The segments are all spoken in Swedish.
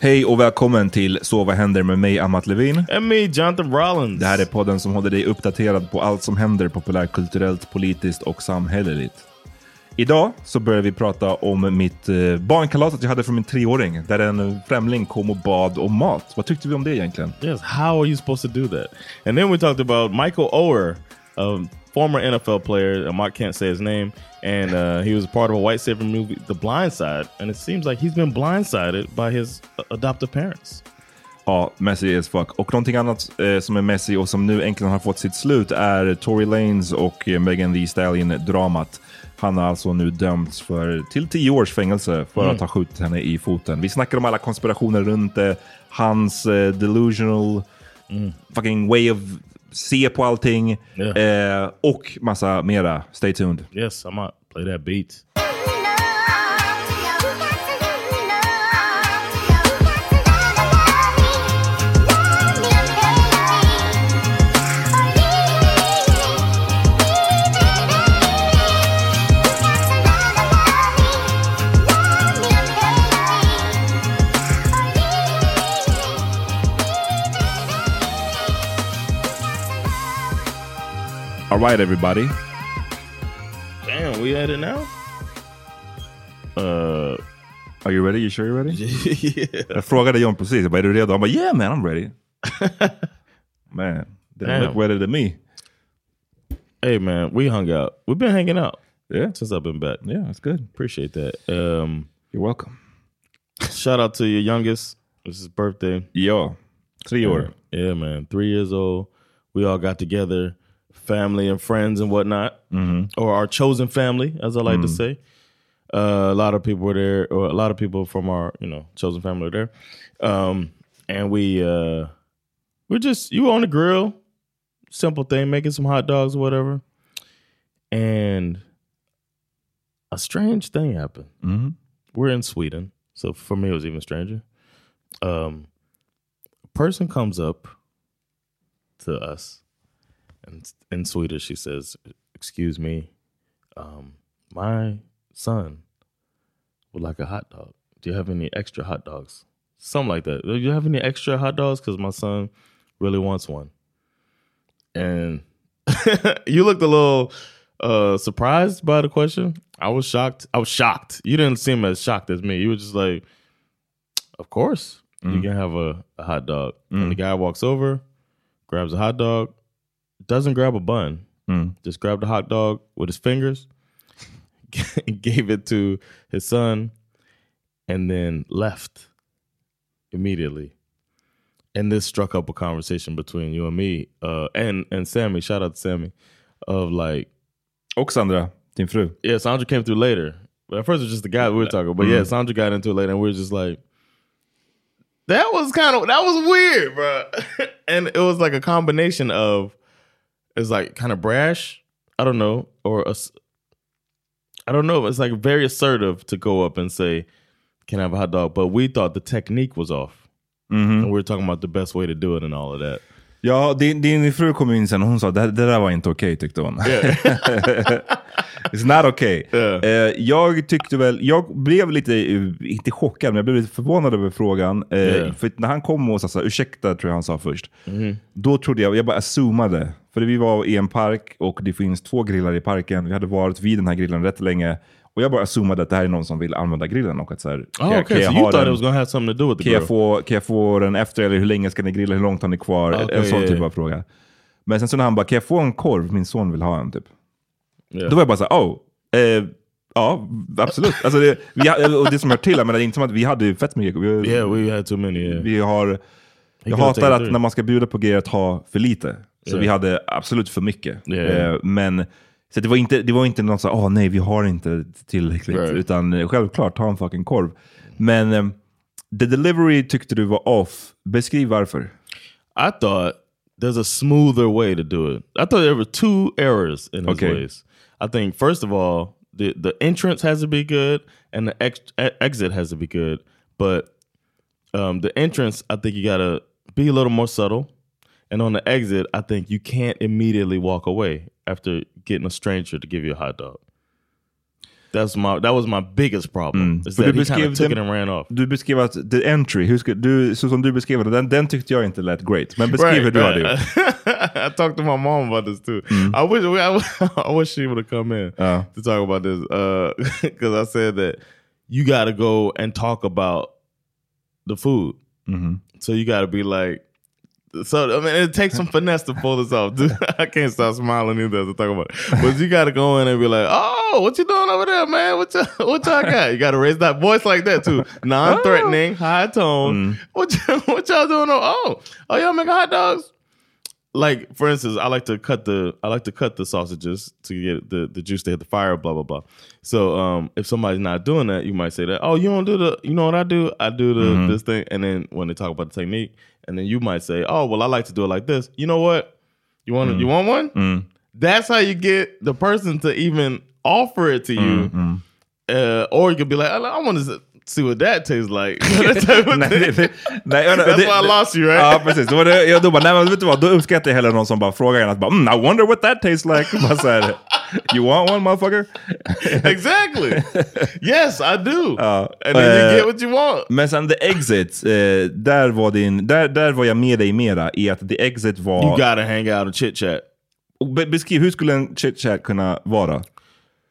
Hej och välkommen till Så vad händer med mig, Amat Levin. And me, Jonathan Rollins. Det här är podden som håller dig uppdaterad på allt som händer populärkulturellt, politiskt och samhälleligt. Idag så börjar vi prata om mitt eh, barnkalas att jag hade för min treåring, där en främling kom och bad om mat. Vad tyckte vi om det egentligen? Yes, how are you supposed to do that? And then we talked about Michael Oher, a former NFL player. Mark can't say his name, and uh, he was part of a white savior movie, The Blind Side. And it seems like he's been blindsided by his uh, adoptive parents. Ja, messy as fuck. Och någonting annat eh, som är messy och som nu äntligen har fått sitt slut är Tory Lanez och eh, Megan Thee Stallion-dramat. Han har alltså nu dömts för till tio års fängelse för Mm. att ha skjutit henne i foten. Vi snackar om alla konspirationer runt det, hans eh, delusional fucking way of se på allting eh, och massa mera. Stay tuned. Yes, I'm out. Play that beat. All right everybody. Damn, we at it now? Uh, are you ready? You sure you're ready? yeah. Jag frågade John precis, jag bara, är du redo? Han bara, yeah man, I'm ready. man, they Damn. look ready to me. Hey man, we hung out. We've been hanging out. Yeah. Since I've been back. Yeah, that's good. Appreciate that. Um You're welcome. Shout out to your youngest. It's his birthday. Ja, tre år. Yeah, man. Three years old. We all got together, family and friends and whatnot, Mhm. or our chosen family, as I like to Mm. say. Uh, a lot of people were there, or a lot of people from our you know chosen family were there, um, and we uh, we're just you were on the grill, simple thing, making some hot dogs or whatever, and a strange thing happened. Mhm. We're in Sweden, so for me it was even stranger. Um, a person comes up to us, and in Swedish she says, "Excuse me, um, my son would like a hot dog. Do you have any extra hot dogs? Something like that. Do you have any extra hot dogs? Because my son really wants one." And you looked a little uh surprised by the question. I was shocked. I was shocked. You didn't seem as shocked as me. You were just like, "Of course, you can have a, a hot dog." And the guy walks over, grabs a hot dog, doesn't grab a bun, just grabbed a hot dog with his fingers, gave it to his son, and then left immediately. And this struck up a conversation between you and me, uh, and and Sammy. Shout out to Sammy, of like Och Sandra, din fru. yeah, Sandra came through later. But at first it was just the guy we were talking. But yeah, Sandra got into it later, and we were just like, that was kind of that was weird, bro. and it was like a combination of it's like kind of brash, I don't know, or I don't know. It's like very assertive to go up and say, "Can I have a hot dog?" But we thought the technique was off, mm-hmm. and we are talking about the best way to do it and all of that. Ja, din, din fru kom in sen och hon sa det, det där var inte okej tyckte hon. It's not okay. Ja. Eh, jag tyckte väl, jag blev lite, inte chockad, men jag blev lite förvånad över frågan. Eh, Ja. För när han kom och sa ursäkta, tror jag han sa först. Då trodde jag, jag bara zoomade. För vi var i en park och det finns två grillar i parken. Vi hade varit vid den här grillen rätt länge. Och jag bara zoomade att det här är någon som vill använda grillen. Och att så här, Oh, kan- okay, kan jag so den- kan jag, få, kan jag få den efter eller hur länge ska ni grilla? Hur långt har ni kvar? Okej, en sån ja, typ ja. av fråga. Men sen så när han bara, kan jag få en korv? Min son vill ha en typ. Yeah. Då var jag bara såhär, oh, eh, ja absolut. alltså det, vi, ha- och det som hör till, jag menar, det är inte som att vi hade fett mycket. Vi, Yeah, we had too many. Yeah. vi har, jag hatar att när man ska bjuda på grejer att ha för lite. Så vi hade absolut för mycket. Eh, men så det var inte, det var inte någon så åh nej vi har inte tillräckligt. Right. Utan eh, självklart, ta en fucking korv. Men eh, the delivery tyckte du var off. Beskriv varför. I thought there's a smoother way to do it. I thought there were two errors in his Okay. ways. I think first of all, the the entrance has to be good, and the ex- e- exit has to be good. But um, the entrance, I think you gotta be a little more subtle, and on the exit, I think you can't immediately walk away after getting a stranger to give you a hot dog. That's my that was my biggest problem. Mm. Is that du beskrev took den- it and ran off. Du beskrev att the entry, hur ska, du, så som du beskrev det, den, den tyckte jag inte lät great. Men beskriv hur du hade gjort. I talked to my mom about this too. Mm. I wish I, I wish she would have come in Uh. to talk about this uh, because I said that you got to go and talk about the food. Mm-hmm. So you got to be like. So I mean, it takes some finesse to pull this off. Dude, I can't stop smiling either as I talk about it. But you got to go in and be like, "Oh, what you doing over there, man? What you what y'all got?" You got to raise that voice like that too, non-threatening, high tone. What y- what y'all doing? over- Oh, oh, y'all making hot dogs? like for instance, I like to cut the I like to cut the sausages to get the, the juice to hit the fire, blah blah blah. So um, if somebody's not doing that, you might say that, oh, you don't do the, you know what I do? I do the this thing, and then when they talk about the technique, and then you might say, oh, well, I like to do it like this. You know what? You want you mm. want one? Mm. That's how you get the person to even offer it to mm, you, uh, or you could be like, I, I want to see what that tastes like. Nej, det, det, nej, That's det- why I lost you, right? Ja, precis. Var det, ja, då, bara, nej, men vet du vad, då uppskattar jag hellre någon som bara frågar en att bara, mm, I wonder what that tastes like. Bara så här, you want one motherfucker? exactly. yes, I do. Ja, and then you eh, get what you want. Men sen the exit, eh, där, var din, där, där var jag med dig mera i att the exit var... You gotta hang out and chit chat. Och be, beskriv, hur skulle en chit chat kunna vara?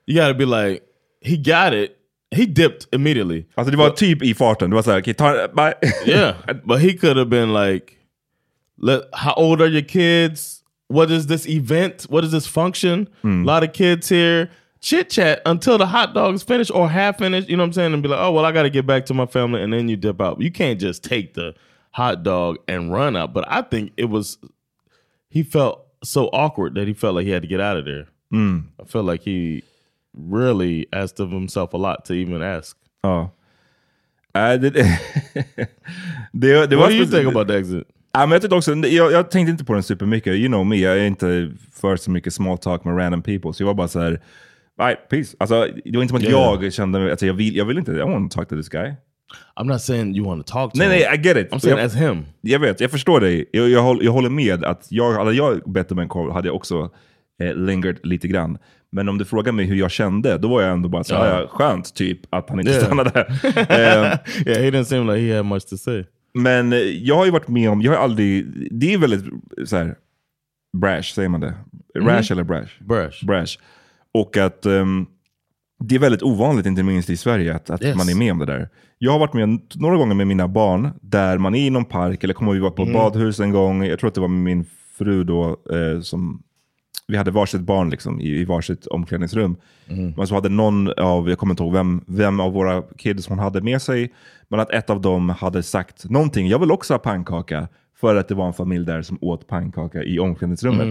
You gotta be like, he got it. He dipped immediately. Alltså det var typ i farten, det var såhär, okej, ta bye. Yeah, but he could have been like, "Let how old are your kids? What is this event? What is this function? A lot of kids here." Chit chat until the hot dog is finished or half finished. You know what I'm saying? And be like, "Oh well, I got to get back to my family," and then you dip out. You can't just take the hot dog and run out. But I think it was he felt so awkward that he felt like he had to get out of there. I felt like he really asked of himself a lot to even ask. Ja. Äh, det, det, det, What var do you think about the exit? Ja, men jag, tyckte också, jag, jag tänkte inte på den supermycket. You know me, jag är inte för så mycket small talk med random people. Så jag var bara så här, right, peace. Alltså, det var inte som att Yeah. jag kände, mig- alltså, jag, vill, jag vill inte, I want to talk to this guy. I'm not saying you want to talk to Nej, him. nej, I get it. I'm saying jag, as him. jag vet, jag förstår dig. Jag, jag, håller, jag håller med att jag, hade jag bett om en korv hade jag också eh, lingered lite grann. Men om du frågar mig hur jag kände, då var jag ändå bara så här, Ja. ja. skönt typ att han inte Yeah. stannade. eh, yeah, he didn't seem like he had much to say. Men eh, jag har ju varit med om, jag har aldrig, det är väldigt så här, brash, säger man det? Rash eller brash? Brash. Brash. Och att ehm, det är väldigt ovanligt, inte minst i Sverige, att, att Yes. man är med om det där. Jag har varit med några gånger med mina barn, där man är i någon park, eller kommer vi vara på badhus en gång, jag tror att det var min fru då, eh, som vi hade varsitt barn liksom, i, i varsitt omklädningsrum. Men så hade någon av, jag kommer inte ihåg vem, vem av våra kids hon hade med sig, men att ett av dem hade sagt någonting, jag vill också ha pannkaka, för att det var en familj där som åt pannkaka i omklädningsrummet.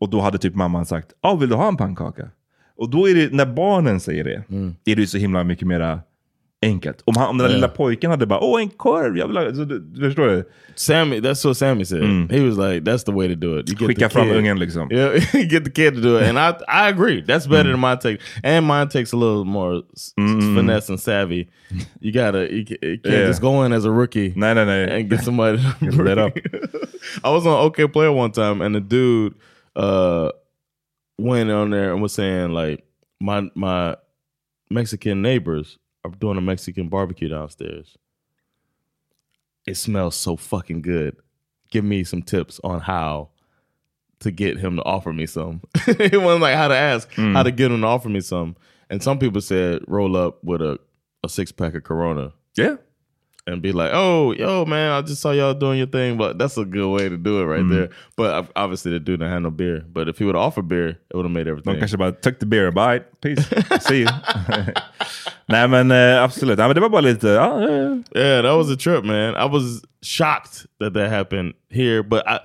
Och då hade typ mamman sagt, ja vill du ha en pannkaka? Och då är det, när barnen säger det, är det så himla mycket mera enkelt. Om, han, om den där lilla pojken hade bara, åh en korv, jag vill ha... Så, du, du förstår du? Sammy, that's what Sammy said. He was like, "That's the way to do it. You get Skicka fram ungen liksom. Yeah, get the kid to do it, and I I agree. That's better than my take, and mine takes a little more s- finesse and savvy. You gotta, you, you can't Yeah. just go in as a rookie Nej, nej, nej. and get somebody Get lit up. I was on OK Player one time, and the dude uh, went on there and was saying like, my my Mexican neighbors doing a Mexican barbecue downstairs. It smells so fucking good. Give me some tips on how to get him to offer me some. it wasn't like how to ask, mm. how to get him to offer me some. And some people said roll up with a, a six pack of Corona Yeah. and be like, "Oh, yo, man, I just saw y'all doing your thing." But that's a good way to do it right mm. there. But obviously, the dude didn't have no beer. But if he would offer beer, it would have made De everything. kanske bara, took the beer, bye, peace, see you. Nej men eh, absolut, Nej, men det var bara lite, eh, Yeah, that was a trip, man. I was shocked that that happened here, but I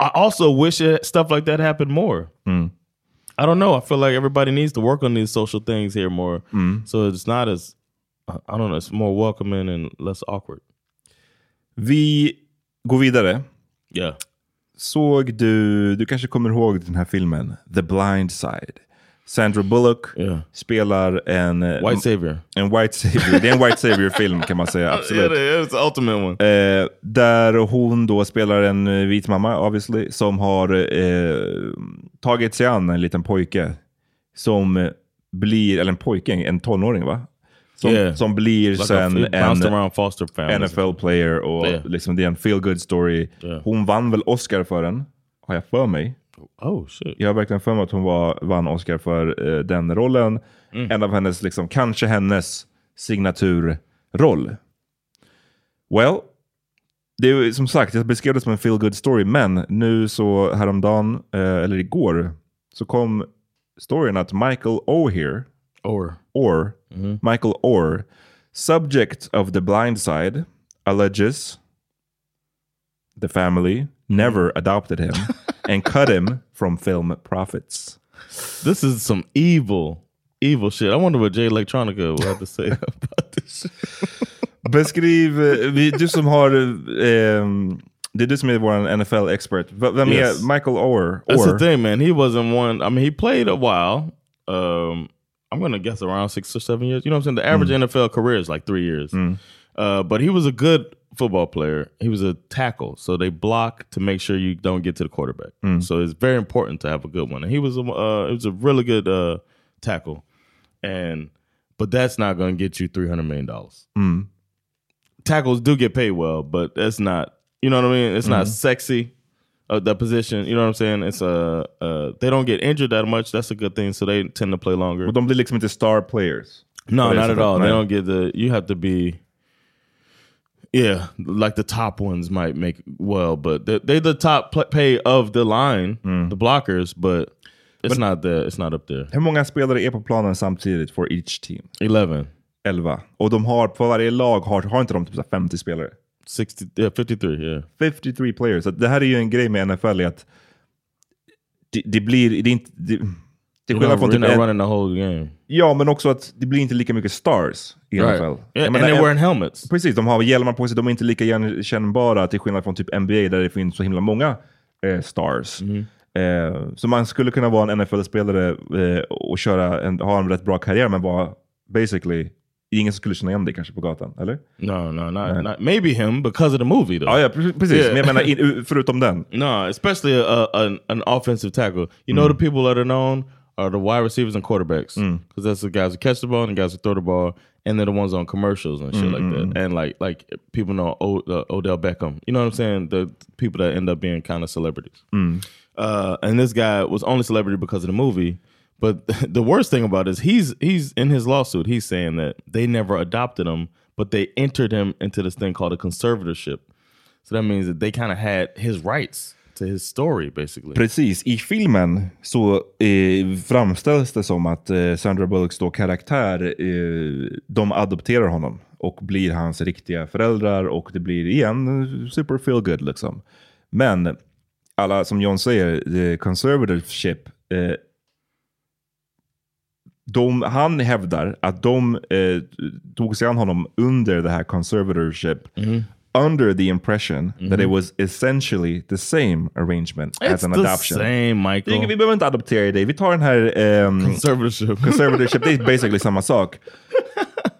I also wish it, stuff like that happened more. I don't know. I feel like everybody needs to work on these social things here more, so it's not as I don't know. It's more welcoming and less awkward. vi går vidare. Yeah. Såg du, du kanske kommer ihåg den här filmen, The Blind Side. Sandra Bullock Yeah. spelar en... eh, White savior. En white savior. Det är en white savior-film kan man säga, absolut. Yeah, it's the ultimate one. Eh, där hon då spelar en eh, vit mamma, obviously, som har eh, tagit sig an en liten pojke som eh, blir, eller en pojke, en tonåring va? Som, Yeah. som blir Like sen en. NFL-player och Yeah. liksom det är en feel-good story. Yeah. Hon vann väl Oscar för den, har jag för mig. Oh shit. Jag har verkligen för mig att hon var, vann Oscar för eh, den rollen. Mm. En av hennes, liksom, kanske hennes signaturroll. Well, det är som sagt, jag beskrev det som en feel good story, men nu så häromdagen, eh, eller igår, så kom storyn att Michael O'Hear, Or or Mm-hmm. Michael Orr, subject of the blind side, alleges the family never adopted him and cut him from film profits. this is some evil, evil shit. I wonder what Jay Electronica will have to say about this. Beskriv, eh, vi- du som har, ehm, det är du som är vår NFL-expert. Vem Yes. är Michael Orr? That's Orr? the thing, man. He wasn't one. I mean, he played a while. Um, I'm gonna guess around six or seven years. You know what I'm saying? The average NFL career is like three years. Uh, but he was a good football player. He was a tackle, so they block to make sure you don't get to the quarterback. So it's very important to have a good one. And he was a uh, it was a really good uh, tackle, and but that's not going to get you three hundred million dollars. Tackles do get paid well, but that's not. You know what I mean? It's not sexy uh, that position. You know what I'm saying? It's a uh, they don't get injured that much. That's a good thing. So they tend to play longer. Och de blir liksom inte star players. No, not at all. They don't get the. You have to be. Yeah, like the top ones might make well, but they're, they're the top pay of the line, the blockers, but it's not the. It's not up there. Hur många spelare är på planen samtidigt for each team? Eleven. 11. Och de har, på varje lag har, har inte de typ så här 50 spelare? 60, yeah, 53, yeah. 53 players. Så det här är ju en grej med NFL, att det, det blir, det är inte... Det, You're skillnad not, från you're typ not en, running the whole game. Ja, men också att det blir inte lika mycket stars i Right. NFL. Yeah, Jag and menar, they're en- wearing helmets. Precis, de har hjälmar på sig, de är inte lika igenkännbara till skillnad från typ NBA där det finns så himla många eh, stars. Mm-hmm. Eh, så man skulle kunna vara en NFL-spelare eh, och köra en, ha en rätt bra karriär men vara basically ingen som skulle känna igen dig kanske på gatan, eller? No, no, not, not maybe him because of the movie though. Ja, ja pre- precis. Yeah. Men jag menar in, förutom den. No, especially a, an, an offensive tackle. You know, the people that are known are the wide receivers and quarterbacks, because that's the guys who catch the ball and the guys who throw the ball, and they're the ones on commercials and shit like that. And like like people know o, uh, Odell Beckham. You know what I'm saying? The people that end up being kind of celebrities. Uh, and this guy was only celebrity because of the movie. But the worst thing about it is he's he's in his lawsuit. He's saying that they never adopted him, but they entered him into this thing called a conservatorship. So that means that they kind of had his rights to his story, basically. Precis, i filmen så eh, framställs det som att eh, Sandra Bullocks då karaktär, eh, de adopterar honom och blir hans riktiga föräldrar och det blir igen super feel good liksom. Men alla, som John säger, the conservatorship, eh, de, han hävdar att de eh, tog sig an honom under det här conservatorship under the impression that it was essentially the same arrangement as It's an the adoption. same, Michael. Inget- Vi behöver inte adoptera dig. Vi tar den här ehm, Conservatorship. conservatorship. Det är basically samma sak.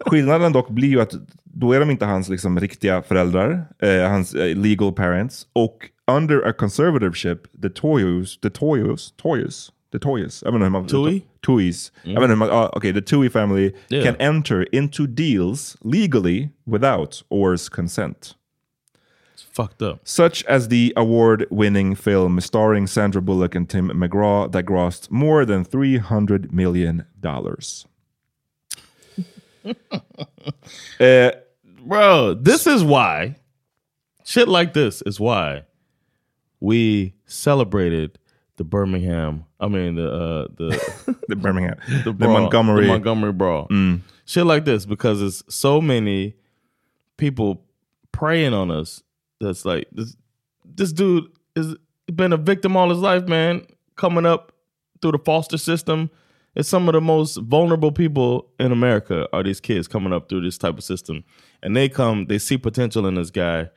Skillnaden dock blir ju att då är de inte hans liksom, riktiga föräldrar, eh, hans eh, legal parents. Och under a conservatorship, the Toyos, the Toyos, Toyos, the Toyos, jag vet inte hur man... Tui? Tuis. Vet inte hur man, ah, okay, the Tui family Yeah. can enter into deals legally without Orr's consent. Fucked up. Such as the award-winning film starring Sandra Bullock and Tim McGraw that grossed more than 300 million dollars. eh, Bro, this is why shit like this is why we celebrated the Birmingham. I mean the uh the the Birmingham, the, brawl, Montgomery. the Montgomery brawl. Shit like this because it's so many people preying on us. That's like this. This dude has been a victim all his life, man. Coming up through the foster system, it's some of the most vulnerable people in America. Are these kids coming up through this type of system, and they come, they see potential in this guy,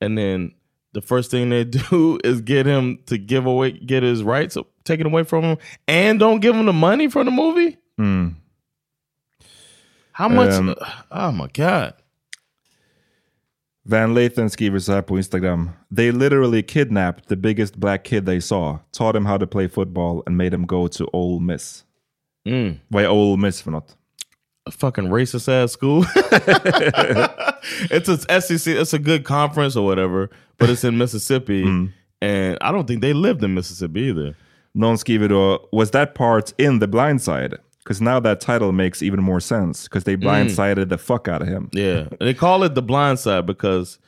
and then the first thing they do is get him to give away, get his rights taken away from him, and don't give him the money for the movie. How much? Um, oh my god! Van Lathan skriver så här på Instagram. They literally kidnapped the biggest black kid they saw, taught him how to play football and made him go to Ole Miss. Mm. Vad är Ole Miss för något? a fucking racist ass school. it's a SEC. It's a good conference or whatever, but it's in Mississippi, mm. and I don't think they lived in Mississippi either. Någon skriver då, was that part in The Blind Side? Because now that title makes even more sense, because they blindsided the fuck out of him. Yeah, and they call it the blind side because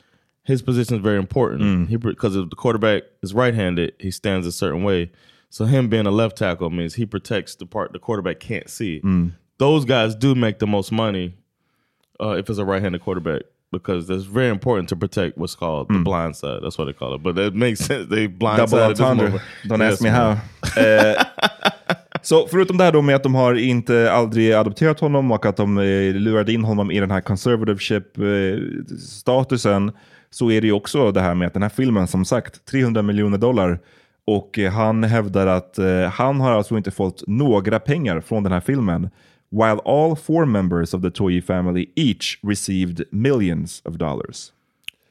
his position is very important. He because if the quarterback is right-handed, he stands a certain way. So him being a left tackle means he protects the part the quarterback can't see. Those guys do make the most money uh, if it's a right-handed quarterback because it's very important to protect what's called the blind side. That's what they call it. But that makes sense. They blind Double entendre. Don't ask me how. Eh, så förutom det här då med att de har inte aldrig adopterat honom och att de eh, lurade in honom i den här conservativeship-statusen eh, så är det ju också det här med att den här filmen, som sagt, 300 miljoner dollar och eh, han hävdar att eh, han har alltså inte fått några pengar från den här filmen while all four members of the Toyi family each received millions of dollars.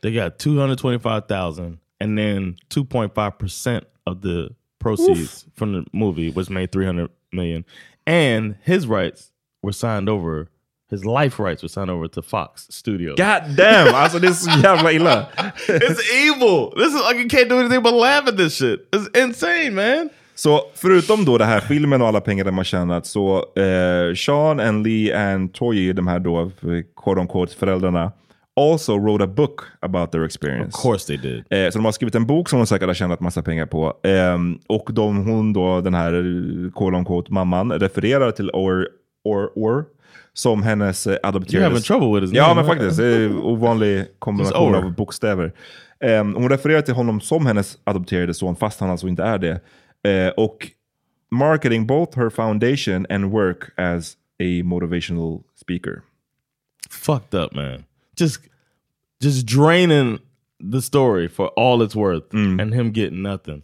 They got 225,000 and then 2.5% of the proceeds from the movie was made 300 million and his rights were signed over his life rights were signed over to Fox Studios. God damn! Så jävla illa. it's evil. This is like you can't do anything but laugh at this shit. It's insane, man. Så förutom då det här filmen och alla pengar de har tjänat så eh, Sean and Lee and Toyi, de här då eh, quote unquote föräldrarna, also wrote a book about their experience. Of course they did. Eh, så de har skrivit en bok som de säkert har tjänat massa pengar på. Ehm, och de, hon då, den här eh, quote unquote mamman, refererar till Or, Or, Or som hennes eh, adopterade... You're having trouble with his Ja men faktiskt. Det är ovanlig kombination av bokstäver. Ehm, hon refererar till honom som hennes adopterade son fast han alltså inte är det. Eh, och marketing both her foundation and work as a motivational speaker. Fucked up, man. Just just draining the story for all it's worth and him getting nothing.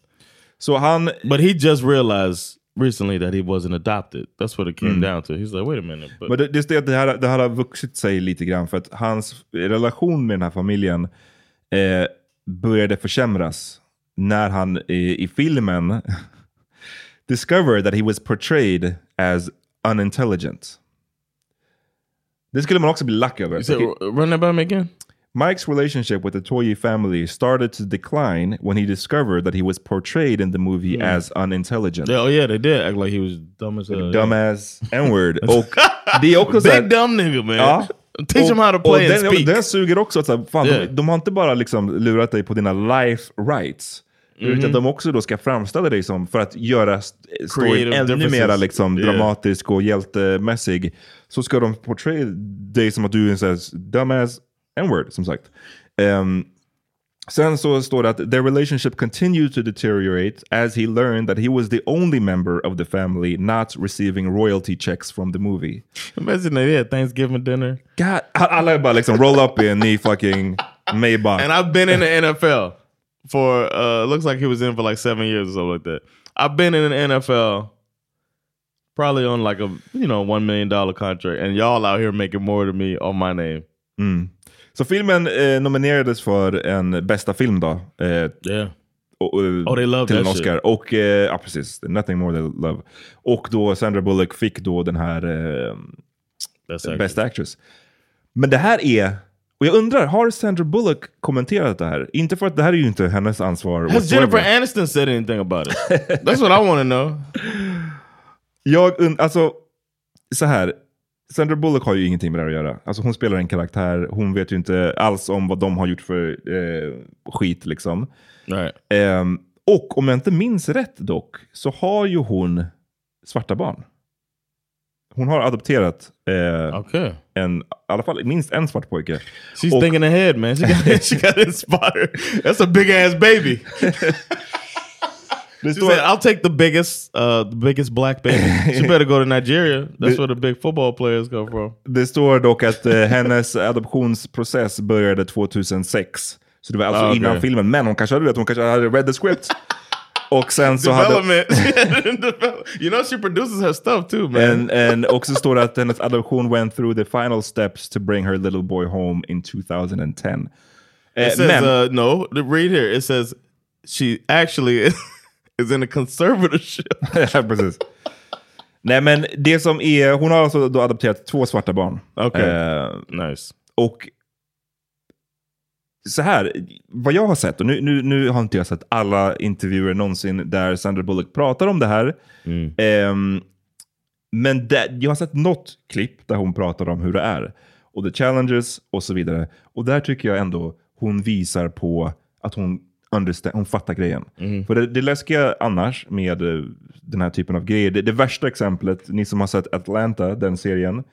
So han, But he just realized recently that he wasn't adopted. That's what it came down to. He's like, wait a minute. But men det, det, är det, här, det här har vuxit sig lite grann för att hans relation med den här familjen eh, började försämras när han eh, i filmen discovered that he was portrayed as unintelligent. Det skulle man också bli lack över. said, run that by me again? Mike's relationship with the Toye family started to decline when he discovered that he was portrayed in the movie as unintelligent. Yeah, oh yeah, they did act like he was dumb as hell. Dumbass n-word. Och det är också Big dumb nigga, man. Ja. Teach him how to play och and den, speak. den suger också. Att så fan, Yeah. de, de har inte bara liksom lurat dig på dina life rights. Mhm. Utan de också då ska framställa dig som, för att göra st- storyn ännu mer liksom, Yeah. dramatisk och hjältemässig. Så ska de portray dig som att du är en sån här dumbass n-word, som sagt. Ehm, Sen så står det att their relationship continued to deteriorate as he learned that he was the only member of the family not receiving royalty checks from the movie. Imagine they had Thanksgiving dinner. God, alla är bara liksom roll up in the fucking Maybach. And I've been in the NFL for uh looks like he was in for like seven years or something like that. I've been in the NFL probably on like a you know one million dollar contract, and y'all out here making more than me on my name. Så filmen eh, nominerades för en bästa film då. Eh, Yeah. och, och, Oh, they love till en Oscar. Och, eh, ja precis, Nothing more than love. Och då Sandra Bullock fick då den här eh, actually, Best Actress. Men det här är, och jag undrar, har Sandra Bullock kommenterat det här? Inte för att det här är ju inte hennes ansvar. Has whatsoever. Jennifer Aniston said anything about it? That's what I want to know. Jag alltså, så här. Sandra Bullock har ju ingenting med det här att göra. Alltså hon spelar en karaktär, hon vet ju inte alls om vad de har gjort för eh, skit liksom. Ehm, och om jag inte minns rätt dock, så har ju hon svarta barn. Hon har adopterat eh, Okay. en, i alla fall minst en svart pojke. She's Och- thinking ahead, man. She got she got inspired. That's a big ass baby. Det She said, "I'll take the biggest, uh, the biggest black baby." She better go to Nigeria. That's where the big football players come from. det står dock att eh, hennes adoptionsprocess började 2006. Så det var alltså Ah, okej. innan filmen. Men hon kanske hade, vet, hon kanske hade read the script. Och sen så hade... You know, she produces her stuff too, man. And, and också står det att hennes adoption went through the final steps to bring her little boy home in 2010. Eh, it says, men, uh, no, read here. It says she actually is in a conservatorship. ja, precis. Nej men det som är, hon har alltså då adopterat två svarta barn. Okej. Eh, nice. och så här, vad jag har sett, och nu, nu, nu har inte jag sett alla intervjuer någonsin där Sandra Bullock pratar om det här. Ehm, men det, jag har sett något klipp där hon pratar om hur det är. Och the challenges och så vidare. Och där tycker jag ändå hon visar på att hon, understand, hon fattar grejen. För det, det läskiga annars med eh, den här typen av grejer, det, det värsta exemplet, ni som har sett Atlanta, den serien.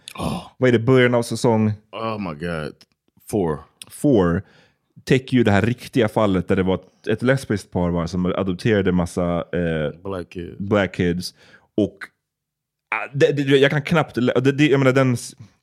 Vad är det, början av säsong Oh my god. Four. Four täcker ju det här riktiga fallet där det var ett, lesbiskt par var som adopterade massa eh, Black kid. black kids. Och ah, det, det, jag kan knappt... Det, det, jag menar, den,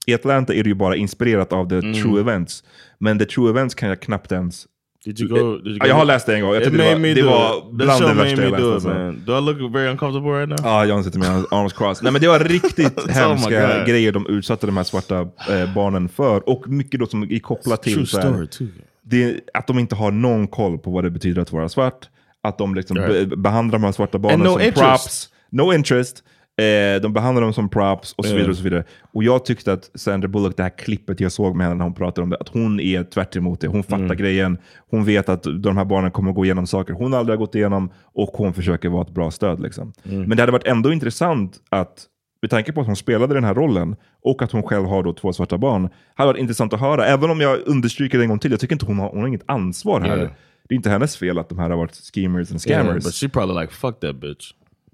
I Atlanta är det ju bara inspirerat av the true events. Men the true events kan jag knappt ens... Did you go? Did you go jag har läst det en gång. Jag tyckte det var, det do var bland det värsta jag do läst. man. Do I look very uncomfortable right now? Ja, John sitter med arms crossed. Nej men det var riktigt Oh hemska God. grejer de utsatte de här svarta eh, barnen för. Och mycket då som är kopplat till True story too. det, att de inte har någon koll på vad det betyder att vara svart. Att de liksom Right. be, behandlar de här svarta barnen no som interest. props. No interest. Eh, de behandlar dem som props och så Yeah. vidare. Och så vidare. Och jag tyckte att Sandra Bullock, det här klippet jag såg med henne när hon pratade om det, att hon är tvärt emot det. Hon fattar Mm. grejen. Hon vet att de här barnen kommer gå igenom saker hon aldrig har gått igenom och hon försöker vara ett bra stöd. Liksom. Mm. Men det hade varit ändå intressant att med tanke på att hon spelade den här rollen och att hon själv har då två svarta barn, hade varit intressant att höra. Även om jag understryker det en gång till, jag tycker inte hon har, hon har inget ansvar här. Yeah. Det är inte hennes fel att de här har varit schemers and Yeah, scammers. but she probably like fuck that bitch.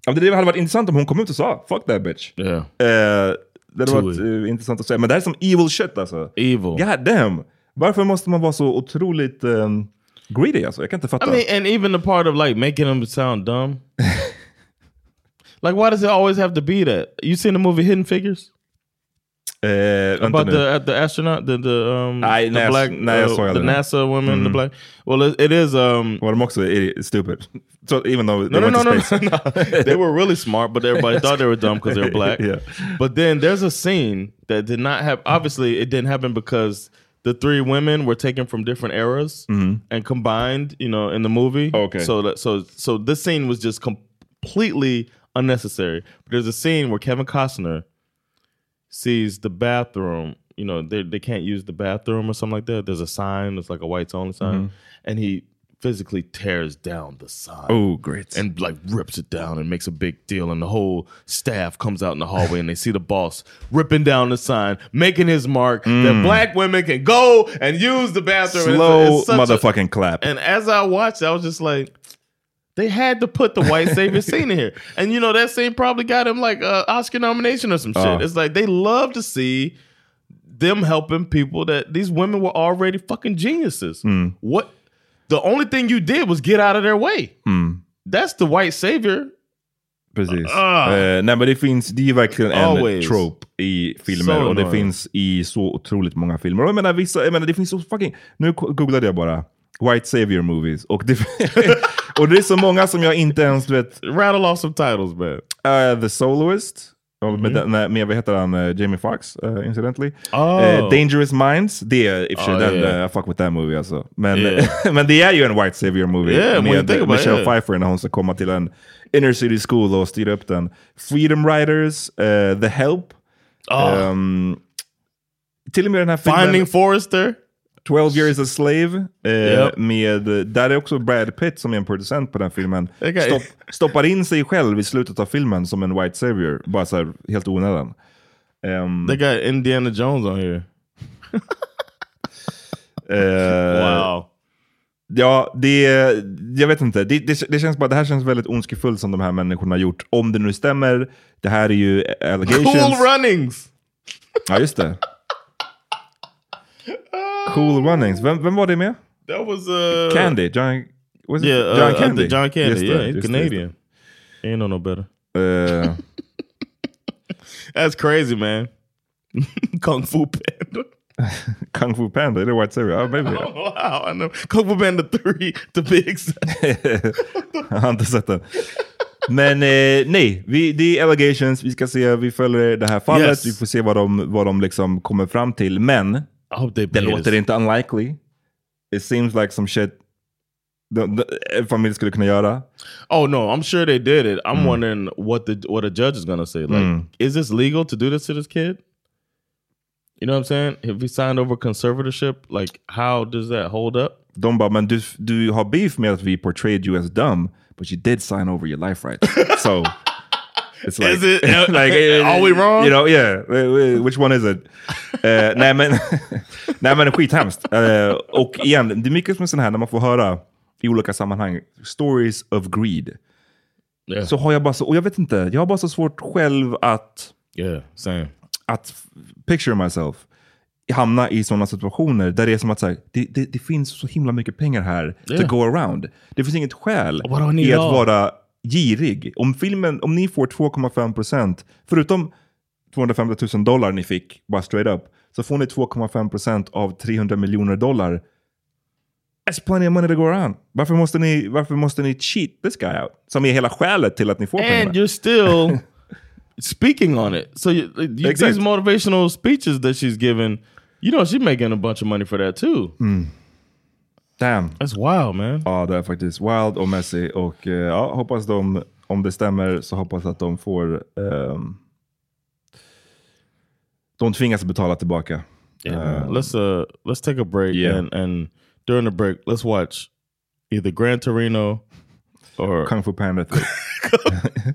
Ja, det hade varit intressant om hon kom ut och sa “fuck that bitch”. Yeah. Eh, det hade varit eh, intressant att säga. Men det här är som evil shit alltså. Evil. God damn! Varför måste man vara så otroligt um, greedy alltså? Jag kan inte fatta. I mean, and even the part of like making them sound dumb. like, why does it always have to be that? You seen the movie Hidden Figures? Eh, About nu. the the astronaut, the the um Nej, the jag- black, jag uh, såg the. NASA woman, the Mm. black. Well, it, it is um. Var de också i- stupid? So, even though No, they no, went no, to no, space. no, no. They were really smart, but everybody thought they were dumb because they were black. Yeah. But then there's a scene that did not have. Obviously, it didn't happen because the three women were taken from different eras and combined. You know, in the movie. Mm-hmm. Okay. So that so so this scene was just completely unnecessary. But there's a scene where Kevin Costner sees the bathroom. You know, they they can't use the bathroom or something like that. There's a sign. It's like a whites only sign, Mm-hmm. and he physically tears down the sign Oh, great. and like rips it down and makes a big deal. And the whole staff comes out in the hallway and they see the boss ripping down the sign, making his mark that black women can go and use the bathroom. And it's- Slow it's such a- motherfucking clap. and as I watched, I was just like, they had to put the white savior scene in here. And you know, that scene probably got him like a Oscar nomination or some shit. Oh. It's like they love to see them helping people that these women were already fucking geniuses. What the only thing you did was get out of their way. That's the white savior. Precis. Ah. Eh, nej men det finns, det är ju verkligen en Always. trope i filmer So och det finns i så otroligt många filmer. Och jag menar vissa, jag menar det finns så fucking, nu googlade jag bara White Savior movies och det, och det är så många som jag inte ens vet, Rattle off some titles, man. uh, The Soloist, Mm-hmm. med, den- med, vad heter han, eh, Jamie Foxx, uh, incidentally. Oh. Eh, Dangerous Minds, det är i och för sig Oh, den, yeah. eh, I fuck with that movie alltså. Men, Yeah. men det är ju en White Savior movie Yeah, med it, Michelle yeah. Pfeiffer när hon ska komma till en inner city school och styra upp den. Freedom Riders, eh, The Help. ehm, till och med den här filmen Finding Forrester. 12 years a slave. Eh, Yep. med, där är också Brad Pitt som är en producent på den filmen. Okay. Stopp, stoppar in sig själv i slutet av filmen som en white savior. Bara så här, helt onödan. Ehm, They got Indiana Jones on here. eh, Wow. Ja, det, jag vet inte. Det, det, det känns bara, det här känns väldigt ondskefullt som de här människorna har gjort. Om det nu stämmer. Det här är ju allegations. Cool runnings. Ja, just det. Cool runnings. Vem, vem var det med? That was uh Candy? John, was Yeah, uh, John uh, Candy? John Candy. Just yeah, he's Canadian. He ain't know no better. Eh, That's crazy, man. Kung Fu Panda. Kung Fu Panda, är det White Savior? Ja, maybe. wow, I know. Kung Fu Panda 3 to be exact. jag har inte sett den. Men eh, nej, vi, det är allegations. Vi ska se, vi följer det här fallet. Yes. Vi får se vad de, vad de liksom kommer fram till. Men I hope they pay låter inte unlikely. It seems like some shit de, de, en familj skulle kunna göra. Oh no, I'm sure they did it. I'm Mm. wondering what the what a judge is gonna say. Like, is this legal to do this to this kid? You know what I'm saying? If he signed over conservatorship, like how does that hold up? De bara, men du, du har beef med att vi portrayed you as dumb, but you did sign over your life rights. so it's like, Is it- like Are we wrong? You know, yeah. Which one is it? Eh, nej men, nej men skithemskt. Uh, och igen, det är mycket som är sån här när man får höra i olika sammanhang, stories of greed. Yeah, Så har jag bara så, och jag vet inte, jag har bara så svårt själv att yeah, same. att picture myself hamna i sådana situationer där det är som att så här, det, det, det finns så himla mycket pengar här Yeah. to go around. Det finns inget skäl I att vara girig. Om, filmen, om ni får 2,5%, förutom 250 000 dollar ni fick, bara straight up, så får ni 2,5% av 300 miljoner dollar. That's plenty of money to go around. Varför måste ni, varför måste ni cheat this guy out? Som är hela skälet till att ni får pengarna. And you're still speaking on it. So you, you, these Exactly. motivational speeches that she's giving, you know, she's making a bunch of money for that too. Damn. That's wild, man. Ja, det är faktiskt Wild och Messi. Och eh, ja, hoppas de, om det stämmer, så hoppas att de får... ehm, de tvingas betala tillbaka. Yeah, man. let's uh let's take a break yeah. and and during the break let's watch either Gran Torino or Kung Fu Panda 3.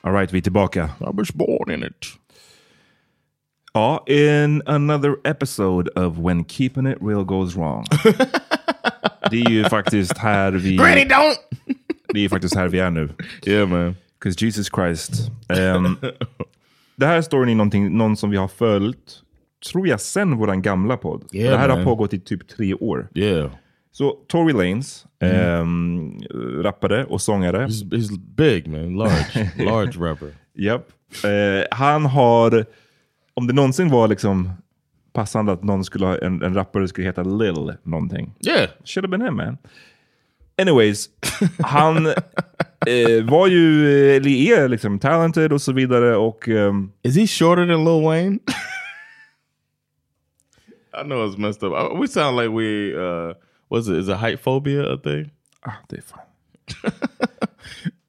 Alright, vi är tillbaka. I was born in it. Ja, in another episode of When Keeping It Real Goes Wrong. det är ju faktiskt här vi... Granny don't! Det är faktiskt här vi är nu. Yeah man. Because Jesus Christ. Um, det här storyn är någonting, någon som vi har följt, tror jag, sen våran gamla podd. Yeah, det här man. har pågått i typ tre år. Yeah. Så Tory Lanez, um, rappare och sångare. He's, he's big man, large. large rapper. Japp. Eh, han har, om det någonsin var liksom passande att någon skulle ha, en, en rappare skulle heta Lil någonting. Yeah. Should have been him man. Anyways, han eh, var ju, eh, eller är liksom talented och så vidare och um, Is he shorter than Lil Wayne? I know it's messed up. Uh, We sound like we uh what's it? Is a height phobia a thing? ah, det är fan.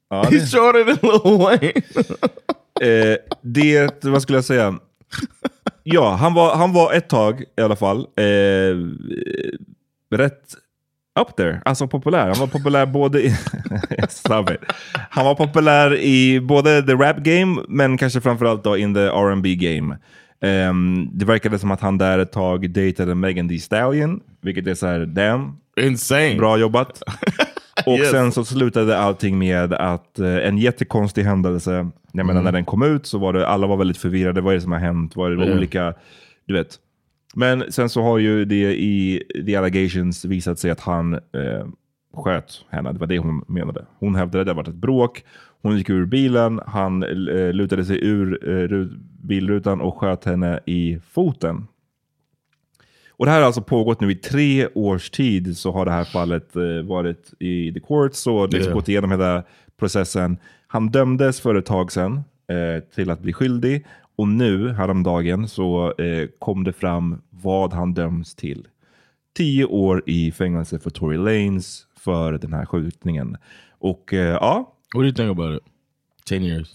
ja, He's det, shorter than Lil Wayne. eh, det, vad skulle jag säga? Ja, han var, han var ett tag i alla fall eh, rätt up there, alltså populär. Han var populär både i... It. Han var populär i både the rap game, men kanske framförallt då in the R&B game. Ehm, det verkade som att han där ett tag dejtade Megan Thee Stallion, vilket är så här, damn, Insane. bra jobbat. Och Yes. sen så slutade allting med att eh, en jättekonstig händelse, jag menar Mm. när den kom ut så var det, alla var väldigt förvirrade, vad är det som har hänt? Var det var Ja. olika, du vet. Men sen så har ju det i the allegations visat sig att han eh, sköt henne, det var det hon menade. Hon hävdade att det var ett bråk, hon gick ur bilen, han eh, lutade sig ur eh, ru- bilrutan och sköt henne i foten. Och det här har alltså pågått nu i tre års tid så har det här fallet eh, varit i the courts och liksom Yeah. gått igenom hela processen. Han dömdes för ett tag sedan eh, till att bli skyldig och nu häromdagen så eh, kom det fram vad han döms till. Tio år i fängelse för Tory Lanez för den här skjutningen. Och eh, ja, What do you think about it? Ten years.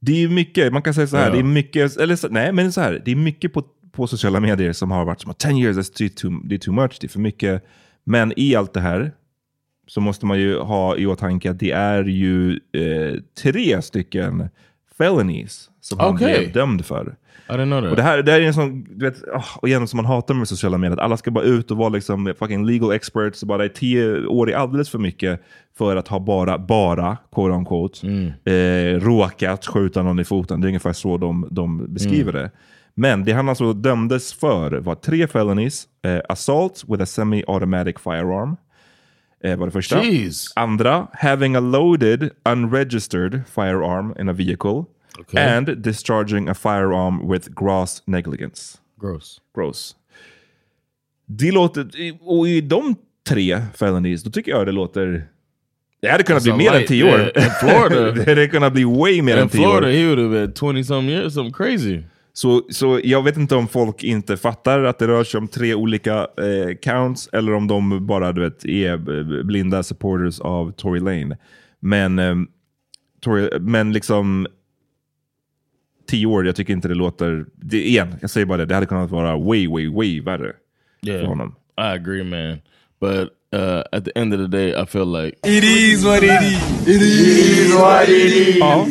det är mycket, man kan säga så här, Ja. det är mycket, eller så, nej men så här, det är mycket på, på sociala medier som har varit som att 10 years, that's too, too, det är too much, det är för mycket. Men i allt det här så måste man ju ha i åtanke att det är ju eh, tre stycken felonies som han blev dömd för. I. Och det här, det här är en sån, du vet, oh, igen som man hatar med sociala medier, att alla ska bara ut och vara liksom fucking legal experts, bara tio år är alldeles för mycket för att ha bara, bara, quote unquote, eh, råkat skjuta någon i foten. Det är ungefär så de, de beskriver det. Men det han alltså dömdes för var tre felonies, eh, assault with a semi-automatic firearm, eh, var det första. Jeez. Andra, having a loaded unregistered firearm in a vehicle. Okay. And discharging a firearm with gross negligence. Gross. Gross. Det låter, och i de tre felonies, då tycker jag det låter... Det hade kunnat bli That's a mer än light, tio yeah. år. In Florida. det hade kunnat bli way mer än In tio Florida, år. he would have been twenty some years, something crazy. Så, så jag vet inte om folk inte fattar att det rör sig om tre olika eh, counts eller om de bara du vet, är eh, blinda supporters av Tory Lane. Men, eh, Tory, men liksom tio år, jag tycker inte det låter... Det, igen, jag säger bara det, det hade kunnat vara way, way, way värre för Yeah, honom. I agree, man. But uh, at the end of the day, I feel like It is what it is. It is what it is. Ja,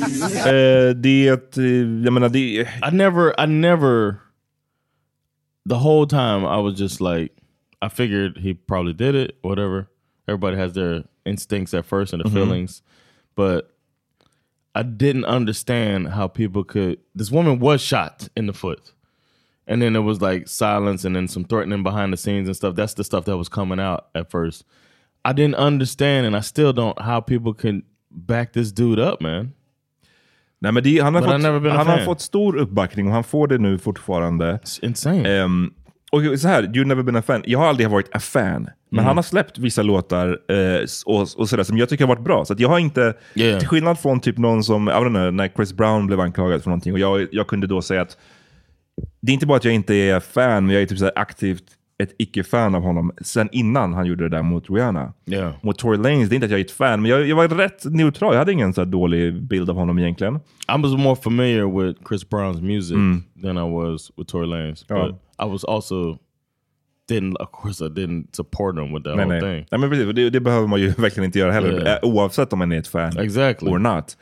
eh, det, eh, jag menar det... I never, I never. The whole time I was just like, I figured he probably did it. Whatever. Everybody has their instincts at first and their Mhm. feelings, but I didn't understand how people could. This woman was shot in the foot, and then it was like silence, and then some threatening behind the scenes and stuff. That's the stuff that was coming out at first. I didn't understand, and I still don't, how people can back this dude up, man. Nej, men det, han har, But I've fått, never been a han har fått stor uppbackning och han får det nu fortfarande. It's insane. Ehm, och så här, you've never been a fan. Jag har aldrig varit a fan. Men Mm. han har släppt vissa låtar eh, och, och sådär som jag tycker har varit bra. Så jag har inte, Yeah. till skillnad från typ någon som, jag vet inte, när Chris Brown blev anklagad för någonting och jag, jag kunde då säga att det är inte bara att jag inte är fan, men jag är typ så aktivt ett icke-fan av honom sen innan han gjorde det där mot Rihanna. Yeah. Mot Tory Lanez, det är inte att jag är ett fan, men jag, jag var rätt neutral. Jag hade ingen så dålig bild av honom egentligen. I was more familiar with Chris Brown's music Mm. than I was with Tory Lanez, Ja. but I was also didn't. Of course, I didn't support him with that Nej, whole nej. thing. nej men precis, det, det behöver man ju verkligen inte göra heller, Yeah. eh, oavsett om man är ett fan Exactly. or not.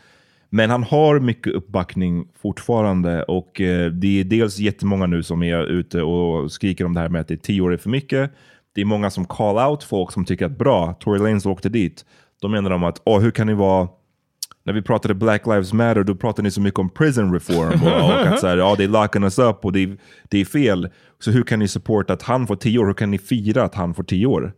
Men han har mycket uppbackning fortfarande och eh, det är dels jättemånga nu som är ute och skriker om det här med att det är tio år är för mycket. Det är många som call out folk som tycker att bra, Tory Lanez åkte dit. Då menar de att, åh, hur kan ni vara när vi pratade Black Lives Matter, då pratade ni så mycket om prison reform och, och att så här, ja, det är locking us up och det är, det är fel. Så hur kan ni supporta att han får tio år? Hur kan ni fira att han får tio år?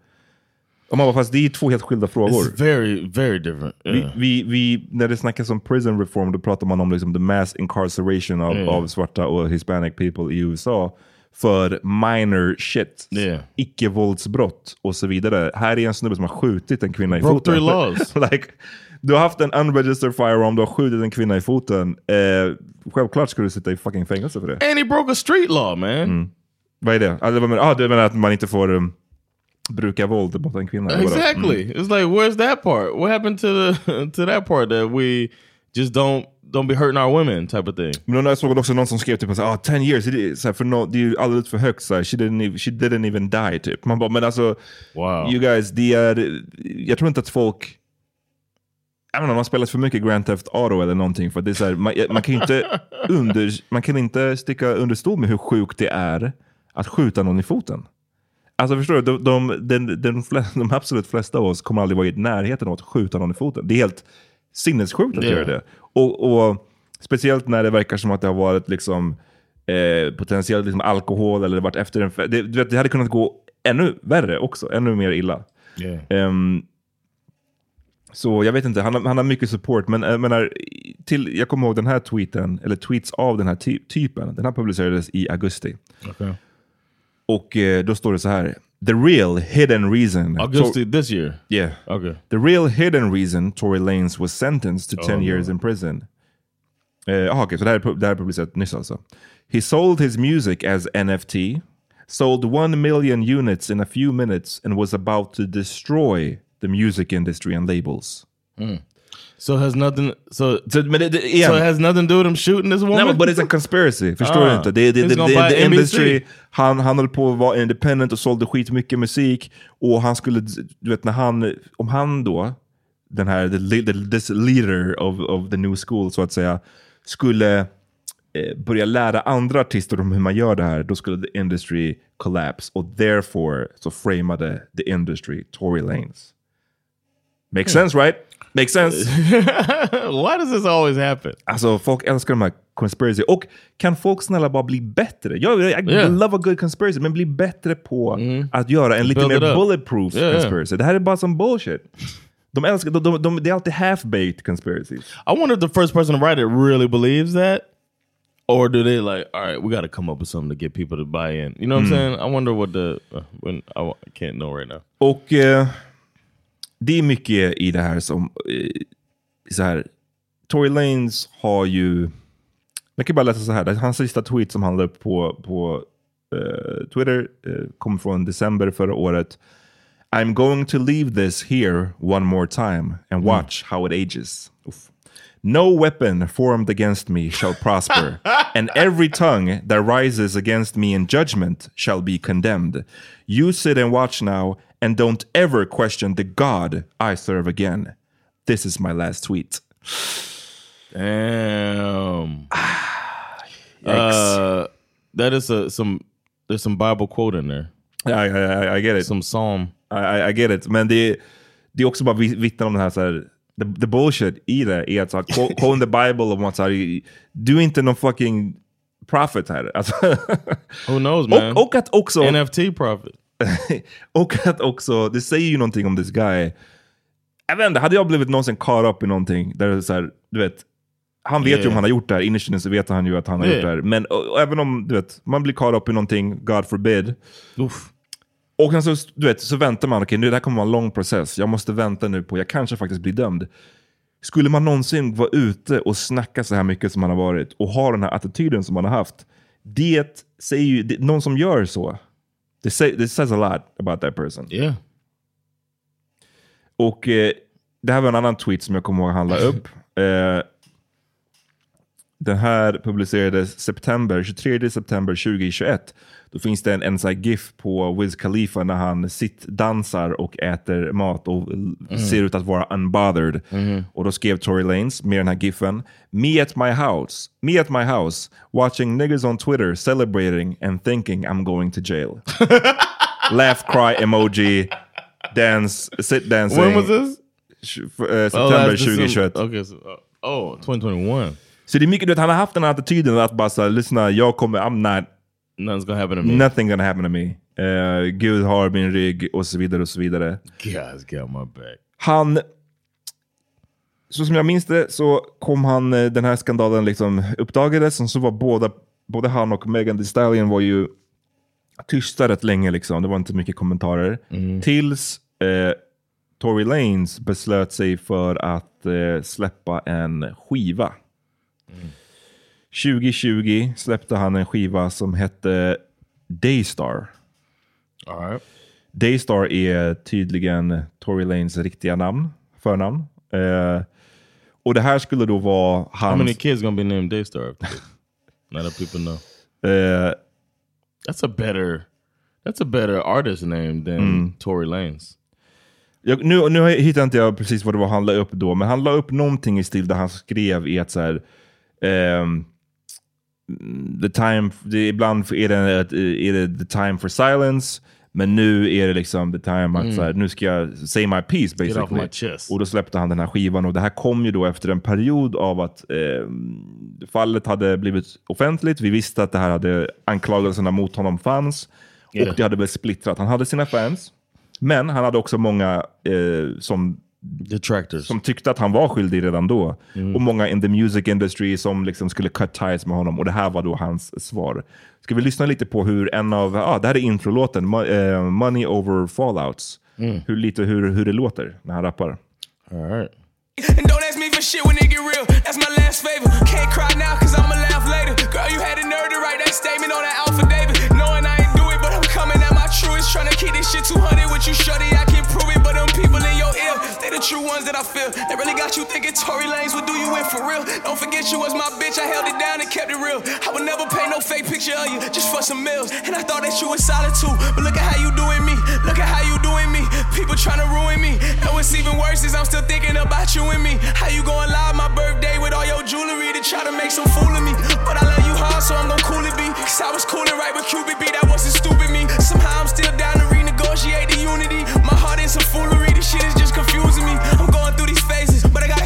Och man bara, fast det är två helt skilda frågor. It's very, very different. Vi, Yeah. vi, vi, när det snackas om prison reform, då pratar man om liksom the mass incarceration av, Yeah. av svarta och hispanic people i USA för minor shit, Yeah. icke-våldsbrott och så vidare. Här är en snubbe som har skjutit en kvinna i Broke foten. three laws. like, du har haft en unregistered firearm, du har skjutit en kvinna i foten. Eh, självklart ska du sitta i fucking fängelse för det. And he broke a street law, man. Mm. Vad är det? Alltså, menar- ah, du menar att man inte får um, bruka våld mot en kvinna? Exactly. Mm. It's like, where's that part? What happened to the to that part that we just don't don't be hurting our women type of thing? Men jag såg också någon som skrev typ ah, 10 years, det är, såhär, för no, det är ju alldeles för högt. She, didn't even, she didn't even die. Typ. Man bara, men alltså, Wow. you guys, det är, jag tror inte att folk, jag vet inte, man har spelat för mycket Grand Theft Auto eller någonting. För det är såhär, man, man, kan inte under, man kan inte sticka under stol med hur sjukt det är att skjuta någon i foten. Alltså förstår du, de, de, den, den flesta, de absolut flesta av oss kommer aldrig vara i närheten av att skjuta någon i foten. Det är helt sinnessjukt att Yeah. göra det. Och, och Speciellt när det verkar som att det har varit liksom, eh, potentiellt liksom alkohol eller varit efter en fe- det, det hade kunnat gå ännu värre också, ännu mer illa. Yeah. Ehm, så jag vet inte, han, har- han har mycket support. Men jag, menar, till, jag kommer ihåg den här tweeten, eller tweets av den här ty- typen. Den här publicerades i augusti. Okay. Och eh, då står det så här. The real hidden reason... Augusti this year. Yeah. Okay. The real hidden reason Tory Lanez was sentenced to 10 Oh, years no. in prison. Eh, aha, okej, så det här, är det här är publicerat nyss alltså. He sold his music as NFT, sold one million units in a few minutes and was about to destroy the music industry and labels. So it has nothing. So Så, men det, det, igen, so it has nothing to do with him shooting this woman. Nej, but it's a conspiracy. Förstår Ah. du inte? Det, det, det, det, the industry, han, han höll på att vara independent och sålde skitmycket musik. Och han skulle, du vet när han, om han då, den här, the, the, this leader of, of the new school så att säga, skulle eh, börja lära andra artister om hur man gör det här, då skulle the industry collapse. Och therefore så framade the industry Tory Lanez. Makes sense right? Makes sense. Why does this always happen? Alltså folk älskar de här conspiracy. Och kan folk snälla bara bli bättre? Jag, I Yeah. love a good conspiracy, men bli bättre på att göra en lite mer bulletproof Yeah, yeah. conspiracy. Det här är bara som bullshit. De älskar, de, de, de, det är alltid half-baked conspiracies. I wonder if the first person to write it really believes that, or do they like, all right, we got to come up with something to get people to buy in. You know what I'm Mm. saying? I wonder what the uh, when I, I can't know right now. Eh, det är mycket i det här som, eh, så här, Tory Lanez har ju, jag kan bara läsa så här, hans sista tweet som han upp på, på eh, Twitter eh, kom från december förra året. I'm going to leave this here one more time and watch how it ages. Uff. No weapon formed against me shall prosper, and every tongue that rises against me in judgment shall be condemned. You sit and watch now And don't ever question the God I serve again. This is my last tweet. Damn. Yikes. uh, that is a some. There's some Bible quote in there. I, I, I get it. Some psalm. I, I, get it. Men det, det är också bara vi- vittnar om den här, så här the, the bullshit i det är att så här, quote, quote the Bible och man så här, du är inte någon fucking prophet här. Alltså, Who knows man? och, och att också... NFT profit. och att också, det säger ju någonting om this guy. Jag vet inte, hade jag blivit någonsin caught up i någonting där det är så här, du vet, han vet ju Yeah. om han har gjort det här, innerst inne så vet han ju att han har Yeah. gjort det här. Men och, och även om, du vet, man blir caught up i någonting, God forbid. Och sen så, du vet, så väntar man, okej nu det här kommer vara en lång process, jag måste vänta nu på, jag kanske faktiskt blir dömd. Skulle man någonsin vara ute och snacka så här mycket som man har varit och ha den här attityden som man har haft, det säger ju, det, någon som gör så, det, say, det says a lot about that person. Yeah. Och eh, det här var en annan tweet som jag kommer ihåg han la upp. Eh, den här publicerades september, 23 september 2021. Då finns det en, en sån GIF på Wiz Khalifa när han sittdansar och äter mat och ser ut att vara unbothered. Och då skrev Tory Lanez med den här GIFen. Me at my house, me at my house, watching niggas on Twitter celebrating and thinking I'm going to jail. Laugh cry emoji, dance, sit dancing. When was this? Oh, September December. 2021. Okay, so, uh, oh, 2021. Så det är mycket, du vet, han har haft den här attityden att bara såhär, lyssna, jag kommer, I'm not, Nothing's gonna happen to me. nothing gonna happen to me. Eh, Gud har min rygg och så vidare och så vidare. God's got my back. Han, så som jag minns det så kom han, eh, den här skandalen liksom uppdagades och så var båda, både han och Megan Thee Stallion var ju tysta rätt länge liksom. Det var inte mycket kommentarer. Tills eh, Tory Lanez beslöt sig för att eh, släppa en skiva. 2020 släppte han en skiva som hette Daystar. Right. Daystar är tydligen Tory Lanes riktiga namn, förnamn. Eh, och det här skulle då vara How many hans... kids gonna be named Daystar? Now that people know. Eh, That's a better that's a better artist name than Mm. Tory Lanez. jag, nu, nu hittar inte jag precis vad det var han la upp då, men han la upp någonting i stil där han skrev i att så här, ehm, the time, det, ibland är det, är det the time for silence, men nu är det liksom the time att Mm. så här, nu ska jag say my piece basically. my. Och då släppte han den här skivan och det här kom ju då efter en period av att eh, fallet hade blivit offentligt. Vi visste att det här hade anklagelserna mot honom fanns Yeah. och det hade blivit splittrat. Han hade sina fans, men han hade också många eh, som Detractors. som tyckte att han var skyldig redan då. Och många in the music industry som liksom skulle cut ties med honom. Och det här var då hans svar. Ska vi lyssna lite på hur en av, ja ah, det här är introlåten, Mo- eh, Money Over Fallouts. Hur, lite hur, hur det låter när han rappar. All right. Don't ask me for shit when it get real. That's my last favor. Can't cry now cause I'ma laugh later. Girl, you had the nerve to write that statement on that Alpha David. To keep this shit 200 with you, shorty. I can prove it, but them people in your ear, they the true ones that I feel. They really got you thinking Tory Lanez would do you in for real. Don't forget you was my bitch. I held it down and kept it real. I would never paint no fake picture of you just for some meals. And I thought that you was solid too. But look at how you doing me. Look at how you doing me. People trying to ruin me. And what's even worse is I'm still thinking about you and me. How you going live my birthday with all your jewelry to try to make some fool of me. But I love you hard, so I'm gonna cool it be. Cause I was coolin' right with Cupid B, that wasn't stupid me. Somehow I'm still down to renegotiate the unity. My heart is some foolery, this shit is just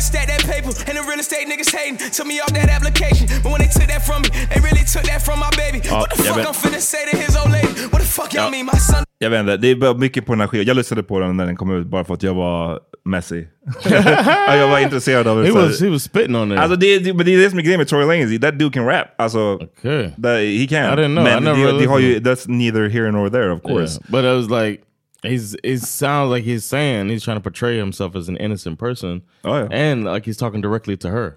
stack that paper. And the real estate niggas hating, took me off that application. But when they took that from me, they really took that from my baby. what the yeah, fuck I'm finna say to his old lady? What the fuck y'all mean, my son? Jag vet inte, det är bara mycket på den här skivan. Jag lyssnade på den när den kom ut bara för att jag var messy. Ja, jag var intresserad av det. He så här. was he was spitting on there. Alltså det, det, men det är det som är grejen med Tory Lanez. That dude can rap. Alltså, okay. that, he can. I didn't know. Men I never det, det har ju, that's neither here nor there of course. Yeah, But it was like he's it sounds like he's saying he's trying to portray himself as an innocent person. Oh, yeah. And like he's talking directly to her.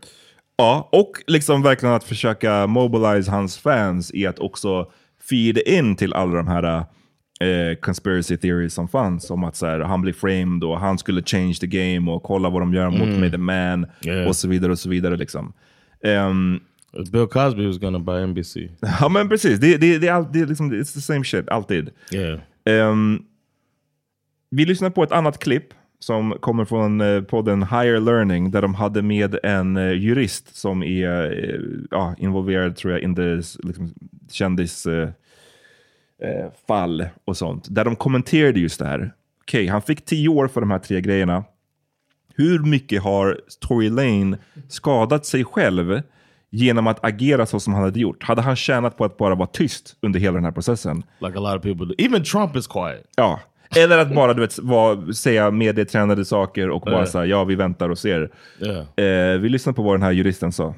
Ja, och liksom verkligen att försöka mobilize hans fans i att också feed in till alla de här eh, conspiracy theories som fanns. Om att så här, han blir framed och han skulle change the game och kolla vad de gör mot Mm. mig, the man Yeah. och så vidare och så vidare. Liksom. Ehm, Bill Cosby was gonna buy NBC. ja men precis, det, det, det, det liksom, it's the same shit, alltid. Yeah. Ehm, Vi lyssnar på ett annat klipp som kommer från eh, podden Higher Learning där de hade med en eh, jurist som är eh, ja, involverad tror jag the liksom, kändis eh, och sånt. Där de kommenterade just det här. Okej, han fick tio år för de här tre grejerna. Hur mycket har Tory Lane skadat sig själv genom att agera så som han hade gjort? Hade han tjänat på att bara vara tyst under hela den här processen? Like a lot of people do. Even Trump is quiet. Ja. Eller att bara du vet, var, säga medietränade saker och bara säga ja, vi väntar och ser. Yeah. Eh, vi lyssnar på vad den här juristen sa.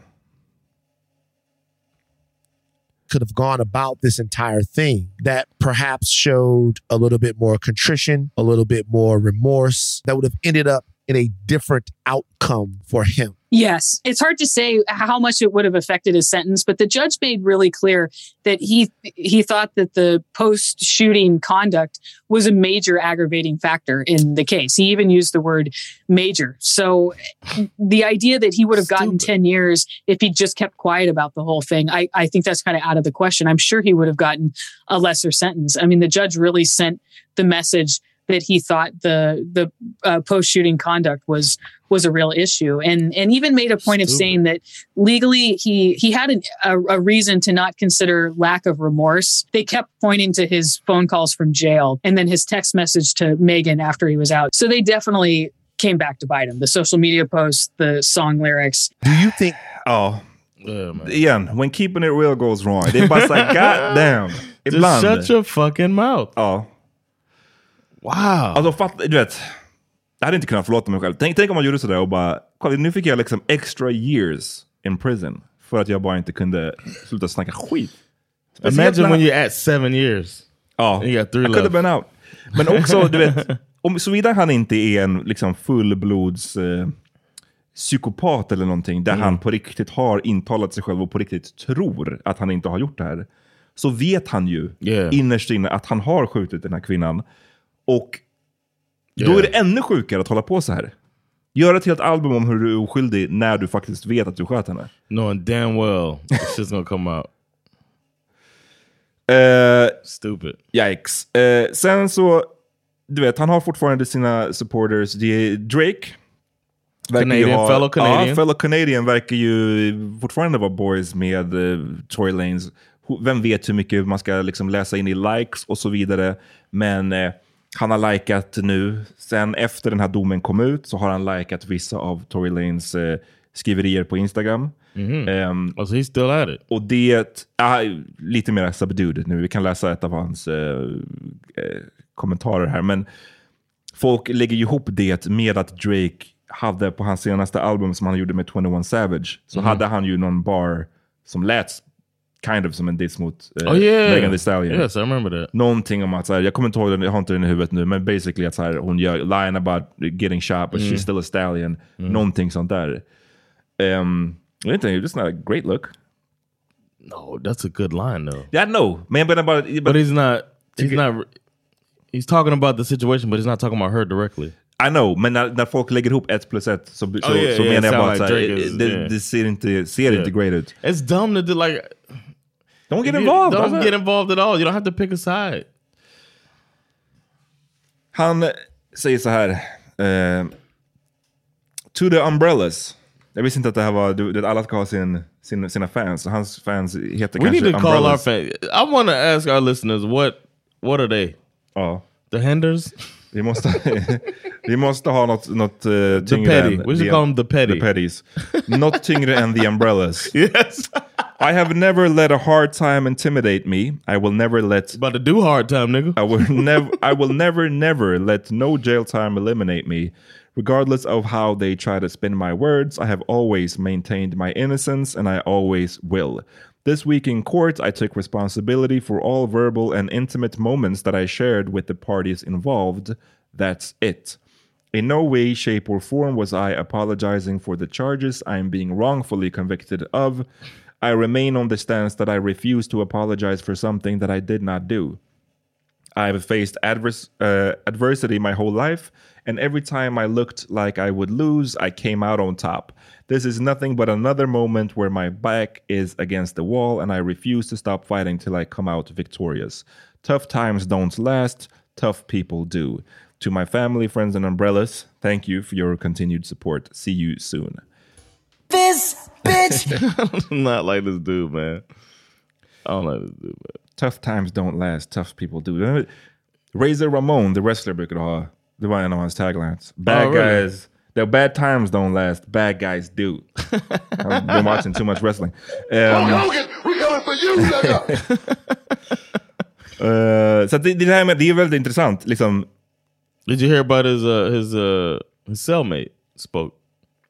could have gone about this entire thing that perhaps showed a little bit more contrition, a little bit more remorse that would have ended up in a different outcome for him. Yes, it's hard to say how much it would have affected his sentence, but the judge made really clear that he he thought that the post shooting conduct was a major aggravating factor in the case. He even used the word major. So the idea that he would have gotten 10 years if he just kept quiet about the whole thing, I, I think that's kind of out of the question. I'm sure he would have gotten a lesser sentence. I mean, the judge really sent the message that he thought the the uh, post shooting conduct was was a real issue, and and even made a point of saying that legally he he had an, a, a reason to not consider lack of remorse. They kept pointing to his phone calls from jail and then his text message to Megan after he was out. So they definitely came back to bite him. The social media posts, the song lyrics. Do you think? Oh, Igen, when keeping it real goes wrong. Det är bara såhär, god damn. Ibland. shut your fucking mouth. Ja. Wow. Alltså fatt, du vet. Jag hade inte kunnat förlåta mig själv. Tänk, tänk om man gjorde sådär och bara, kolla nu fick jag liksom extra years in prison. För att jag bara inte kunde sluta snacka skit. Speciellt Imagine när- when you're at seven years. Ja, I could have been out. Men också, du vet, om, såvida han inte är en liksom, fullblods eh, psykopat eller någonting, där Mm. han på riktigt har intalat sig själv och på riktigt tror att han inte har gjort det här, så vet han ju Yeah. innerst inne att han har skjutit den här kvinnan. Och då är det ännu sjukare att hålla på så här. Gör ett helt album om hur du är oskyldig när du faktiskt vet att du sköt henne. Knowing damn well this shit's gonna come out. Eh, Stupid. Yikes. Eh, sen så, du vet, han har fortfarande sina supporters. Det är Drake. Canadian, fellow Canadian. Ja, fellow Canadian verkar ju fortfarande vara boys med uh, Tory Lanez. Vem vet hur mycket man ska liksom läsa in i likes och så vidare. Men eh, han har likat nu. Sen efter den här domen kom ut så har han likat vissa av Tory Lanez eh, skriverier på Instagram. Ehm, Oh, so he's still at it? och det är lite mer subdued nu. Vi kan läsa ett av hans eh, eh, kommentarer här. Men folk lägger ju ihop det med att Drake hade på hans senaste album som han gjorde med 21 Savage, så Mhm. hade han ju någon bar som lät kind of som en diss mot eh, Oh, yeah. Megan Thee Stallion. Yes, I remember that. Någonting om att, så här, jag kommer inte ihåg den, jag har inte den i huvudet nu, men basically att så här, hon gör lying about getting shot but Mm. she's still a stallion. Mm. Någonting sånt där. Um, jag vet inte, it's not a great look. No, that's a good line though. Yeah, I know. Man, but, but, But he's not. He's not. He's talking about the situation, but he's not talking about her directly. I know, men när, när folk lägger ihop ett plus ett så, så, Oh, yeah, så yeah, menar jag bara att så is- det, yeah. ser inte, ser Yeah. inte great ut. It's dumb to do like. Don't get you- involved. Don't get involved at all. You don't have to pick a side. Han säger så här. Eh, to the umbrellas. Jag visste inte att det här var, du, alla ska ha sin, sin, sina fans. Och hans fans heter We kanske need to call our umbrellas. fans. I want to ask our listeners what what are they? Ja. The Henders? Vi måste, vi måste ha något, något uh, tyngre petty. än We should call them the petty. The petties. Något tyngre än the umbrellas. Yes. I have never let a hard time intimidate me. I will never let... About to do hard time, nigga. I will never, I will never, never let no jail time eliminate me. Regardless of how they try to spin my words, I have always maintained my innocence and I always will. This week in court, I took responsibility for all verbal and intimate moments that I shared with the parties involved. That's it. In no way, shape, or form was I apologizing for the charges I am being wrongfully convicted of. I remain on the stance that I refuse to apologize for something that I did not do. I've faced adverse uh, adversity my whole life, and every time I looked like I would lose, I came out on top. This is nothing but another moment where my back is against the wall, and I refuse to stop fighting till I come out victorious. Tough times don't last. tough people do. To my family, friends and umbrellas, thank you for your continued support. See you soon. This bitch. I'm not like this dude, man. I don't like this dude, man. Tough times don't last, tough people do. Razor Ramon, the wrestler, brukade ha. Det var en av hans taglines. Bad Oh, really? guys, the bad times don't last, bad guys do. I've been watching too much wrestling. Um, we coming for you, nigga. eh, så att det, det här med, det är väldigt intressant. Liksom, Did you hear about his uh, his uh, his cellmate spoke?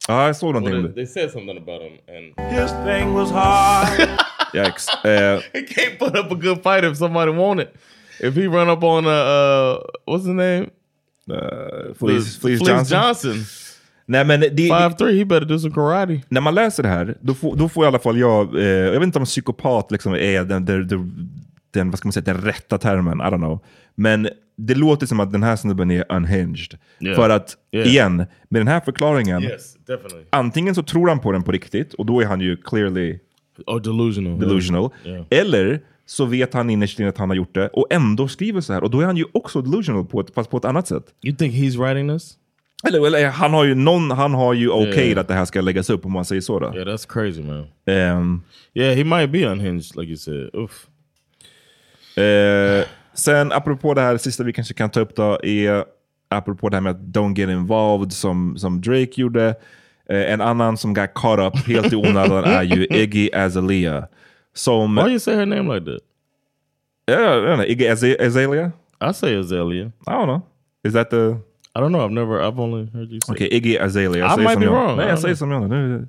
Ja, jag såg någonting om Well, det. they, they said something about him, and His thing was hard. Yikes. Uh, he can't put up a good fight if somebody want it. If he run up on uh, uh what's his name? Uh, Fleece, The- Fleece Fleece Johnson. Johnson. Nej, men det, Five three, he better do some karate. när man läser det här, då får, då får i alla fall jag, eh, jag vet inte om psykopat liksom är den, den, den, den, vad ska man säga, den rätta termen, I don't know. Men det låter som att den här snubben är unhinged. Yeah. För att, Yeah. igen, med den här förklaringen, Yes, antingen så tror han på den på riktigt, och då är han ju clearly Oh, delusional. delusional. Yeah. Eller så vet han innerst inne att han har gjort det, och ändå skriver så här. Och då är han ju också delusional, på ett, fast på ett annat sätt. You think he's writing this? Eller, eller han har ju, någon, han har ju okej Yeah. att det här ska läggas upp om man säger så. Då. Yeah, that's crazy, man. Ehm, Yeah, he might be unhinged, like you said. Oof. Eh, sen apropå det här sista vi kanske kan ta upp då är apropå det här med att don't get involved som, som Drake gjorde. Eh, en annan som got caught up helt i onödan är ju Iggy Azalea. Som... Why you say her name like that? Yeah, I don't know. Iggy Aza- Azalea? I say Azalea. I don't know. Is that the... I don't know. I've never. I've only heard you say. Okej, Iggy Azalea. I säger might be jag. wrong. I Nej, jag säger som jag. Nu,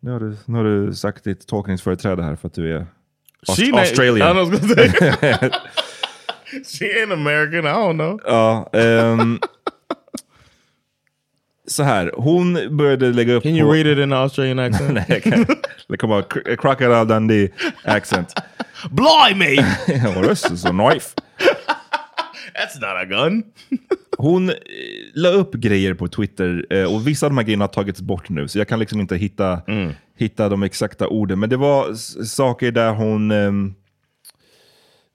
nu, har du, nu har du sagt ditt tolkningsföreträde här för att du är Aust- She Australian. I was gonna say. she ain't American. I don't know. Ja, ehm, så här, hon började lägga upp Can you på... read it in Australian accent? Nej, jag kan Det kommer cr- Crocodile Dundee accent. Blimey! this is a knife. That's not a gun. Hon eh, la upp grejer på Twitter eh, och vissa av de här grejerna har tagits bort nu, så jag kan liksom inte hitta, hitta de exakta orden. Men det var saker där hon ehm,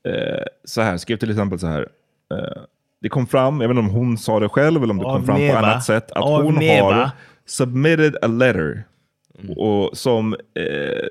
eh, så här, skrev till exempel så här. Eh, det kom fram, jag vet inte om hon sa det själv eller om det kom fram på annat sätt, att hon har submitted a letter och som eh,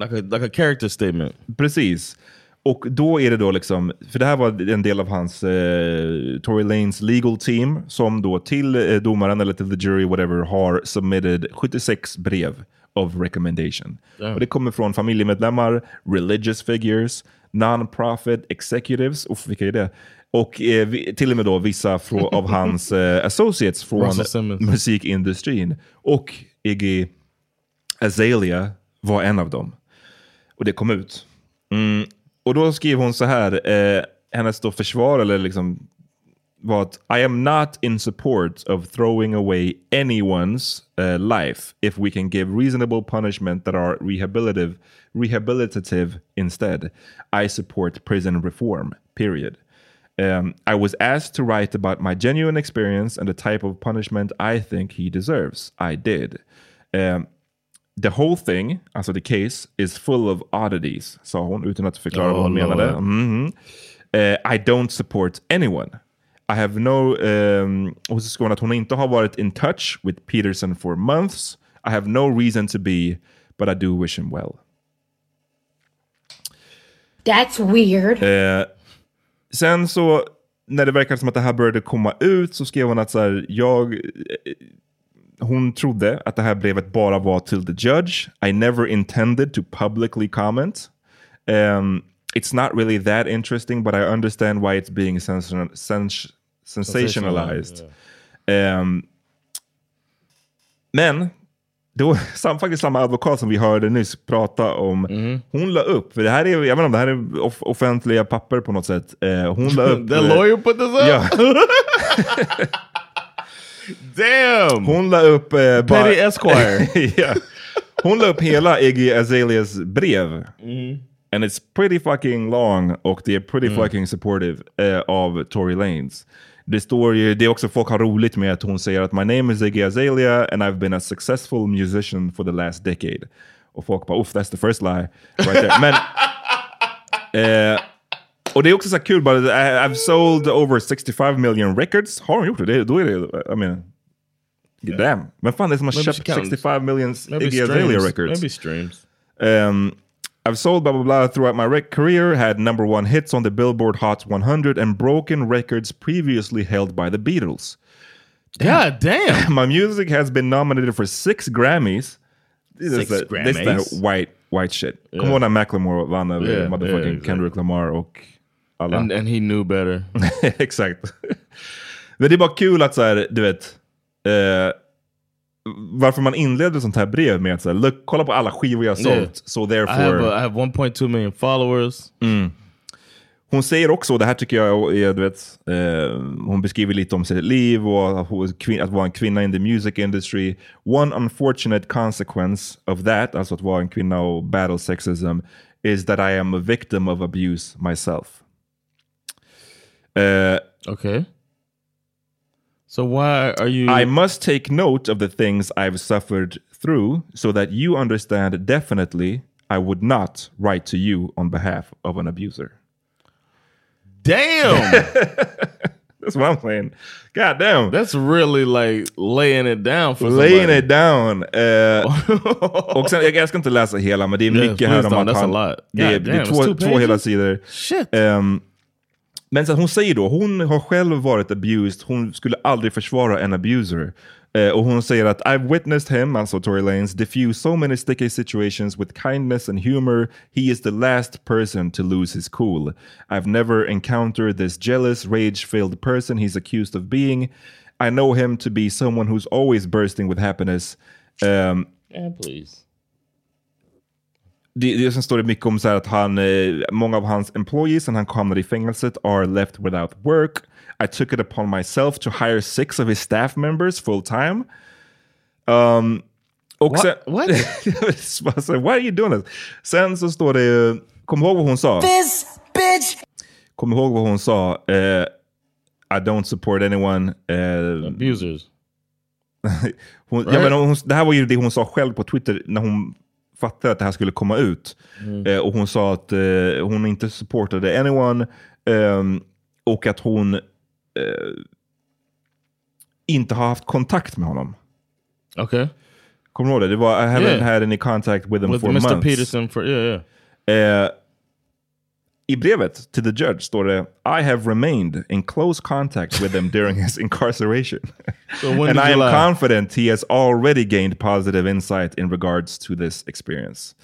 Like a like a character statement. Precis. Och då är det då liksom, för det här var en del av hans eh, Tory Lanes legal team som då till eh, domaren eller till the jury whatever har submitted 76 brev of recommendation. Damn. Och det kommer från familjemedlemmar, religious figures, non-profit executives, uff vilka är det? Och eh, vi, till och med då vissa frå, av hans eh, associates från musikindustrin. Och Iggy Azalea var en av dem. Och det kom ut. Mm. Och då skrev hon så här, eh, hennes då försvar eller liksom var att I am not in support of throwing away anyone's uh, life if we can give reasonable punishment that are rehabilitative, rehabilitative instead. I support prison reform, period. Um, I was asked to write about my genuine experience and the type of punishment I think he deserves. I did. Um, the whole thing, alltså the case, is full of oddities, sa hon utan att förklara Oh, vad hon Lord. menade. Mhm. Eh, I don't support anyone. I have no... Um, och så skrev hon att hon inte har varit in touch with Peterson for months. I have no reason to be, but I do wish him well. That's weird. Eh, sen så, när det verkade som att det här började komma ut så skrev hon att så här, jag... Hon trodde att det här brevet bara var till the judge. I never intended to publicly comment. Um, it's not really that interesting, but I understand why it's being sens- sens- sensationalized. Um, men, då, sam, faktiskt samma advokat som vi hörde nyss prata om, hon la upp, för det här är, jag vet inte om det här är off- offentliga papper på något sätt. Eh, hon la upp... The lawyer put this up? Ja. Damn! Hon la upp... Eh, Petty Esquire. ja. Hon la upp hela Iggy Azaleas brev. And it's pretty fucking long och det är pretty fucking supportive eh, av Tory Lanez. Det står ju, det är också folk har roligt med att hon säger att my name is Iggy Azalea and I've been a successful musician for the last decade. Och folk bara, uff, that's the first lie. Right there. Men, eh, Och det är också så kul, bara, I- I've sold over 65 million records. Har hon gjort det? det då är det, I mean, damn. Men fan det är som har Maybe köpt 65 million Maybe Iggy. Azalea records. Maybe streams. Um, I've sold blah blah blah throughout my rec- career, had number one hits on the Billboard Hot 100, and broken records previously held by the Beatles. God damn! my music has been nominated for six Grammys. This Six is the, This is white white shit. Yeah. Come on, Macklemore vann Yeah, motherfucking yeah, exactly. Kendrick Lamar och alla. And, and he knew better. Exakt. Men det är bara kul att så här, du vet, eh, varför man inleder sånt här brev med att så här, look, kolla på alla skivor jag sålt, Yeah. so I therefore... have, a, I have 1.2 million followers. Mm. Hon säger också, det här tycker jag är, du vet, eh, hon beskriver lite om sitt liv och att vara en kvinna in the music industry. One unfortunate consequence of that, alltså att vara en kvinna och battle sexism, is that I am a victim of abuse myself. Uh, okay. So why are you... I must take note of the things I've suffered through so that you understand definitely I would not write to you on behalf of an abuser. Damn! That's what I'm saying. God damn. That's really like laying it down for Laying somebody. it down. Eh, och sen, jag, ska inte läsa hela, men det är mycket här om don't. att That's a lot. Det är, God det är två, två hela sidor. Shit. Ehm, men sen hon säger då, hon har själv varit abused, hon skulle aldrig försvara en abuser. Eh, och hon säger att I've witnessed him, alltså Tory Lanez, diffuse so many sticky situations with kindness and humor. He is the last person to lose his cool. I've never encountered this jealous, rage-filled person he's accused of being. I know him to be someone who's always bursting with happiness. Um, Yeah, please det, det som står det mycket om så här att han, eh, många av hans employees när han hamnade i fängelset are left without work. I took it upon myself to hire six of his staff members full time. Um, och What? sen... What? alltså, why are you doing this? Sen så står det kom ihåg vad hon sa. This bitch. Kom ihåg vad hon sa. eh, I don't support anyone. eh, Abusers. hon, ja, Right? men hon, det här var ju det hon sa själv på Twitter när hon fattade att det här skulle komma ut. Mm. Eh, och hon sa att eh, hon inte supportade anyone ehm, och att hon eh, inte har haft kontakt med honom. Okay. Kommer du ihåg det? Det var I haven't Yeah. had any contact with him With for Mr. months. Peterson for yeah, yeah. I brevet till the judge står det I have remained in close contact with him during his incarceration. So and I am lie? confident he has already gained positive insight in regards to this experience.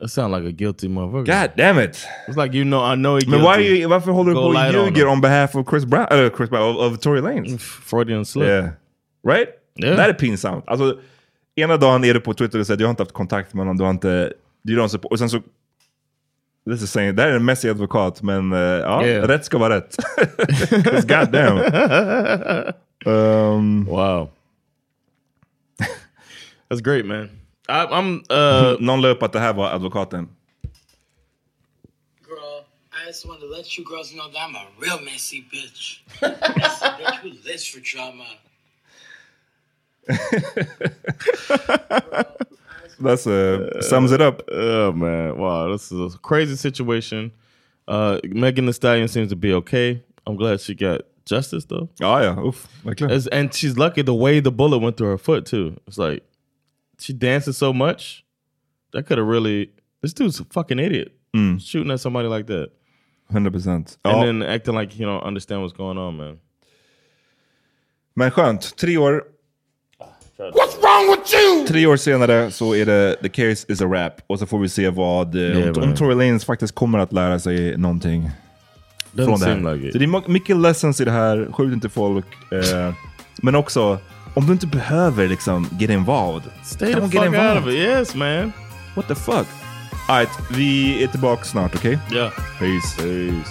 That sounds like a guilty motherfucker. God damn it. It's like you know I know he Men why you, varför håller du på och on ljuger on behalf of Chris Brown, eller Chris Brown, of, of Tory Lanez? Freudian slip. Yeah. Right? Yeah. Det här är pinsamt. Alltså, ena dagen är du på Twitter och säger jag har inte haft kontakt med honom, du har inte... Du don't support, och sen så... This is saying, det här är en messig advokat, men uh, ja, Yeah. rätt ska vara rätt. God damn. Um, wow. That's great, man. I, I'm. Uh, Någon la upp att det här var advokaten. Girl, I just wanted to let you girls know that I'm a real messy bitch. messy bitch who lives for drama. That's uh, sums it up. Oh man, wow, this is a crazy situation. Uh, Megan The Stallion seems to be okay. I'm glad she got justice though. Oh yeah, verkligen. It's- and she's lucky the way the bullet went through her foot too. It's like she dances so much that could have really. This dude's a fucking idiot Mm. shooting at somebody like that, 100%. and Ja. then acting like you don't understand what's going on, man. Men skönt, tre år. What's wrong with you? Tre år senare så är det The Case is a wrap. Och så får vi se vad, eh, Yeah, om, om. Tory Lanez faktiskt kommer att lära sig någonting. Från det här. like. Så det är mycket lessons i det här, skjut inte folk. Eh, men också, om du inte behöver liksom get involved. Stay the fuck out of it. Yes, man. What the fuck? Alright, vi är tillbaka snart, okej? Yeah. Peace. Peace.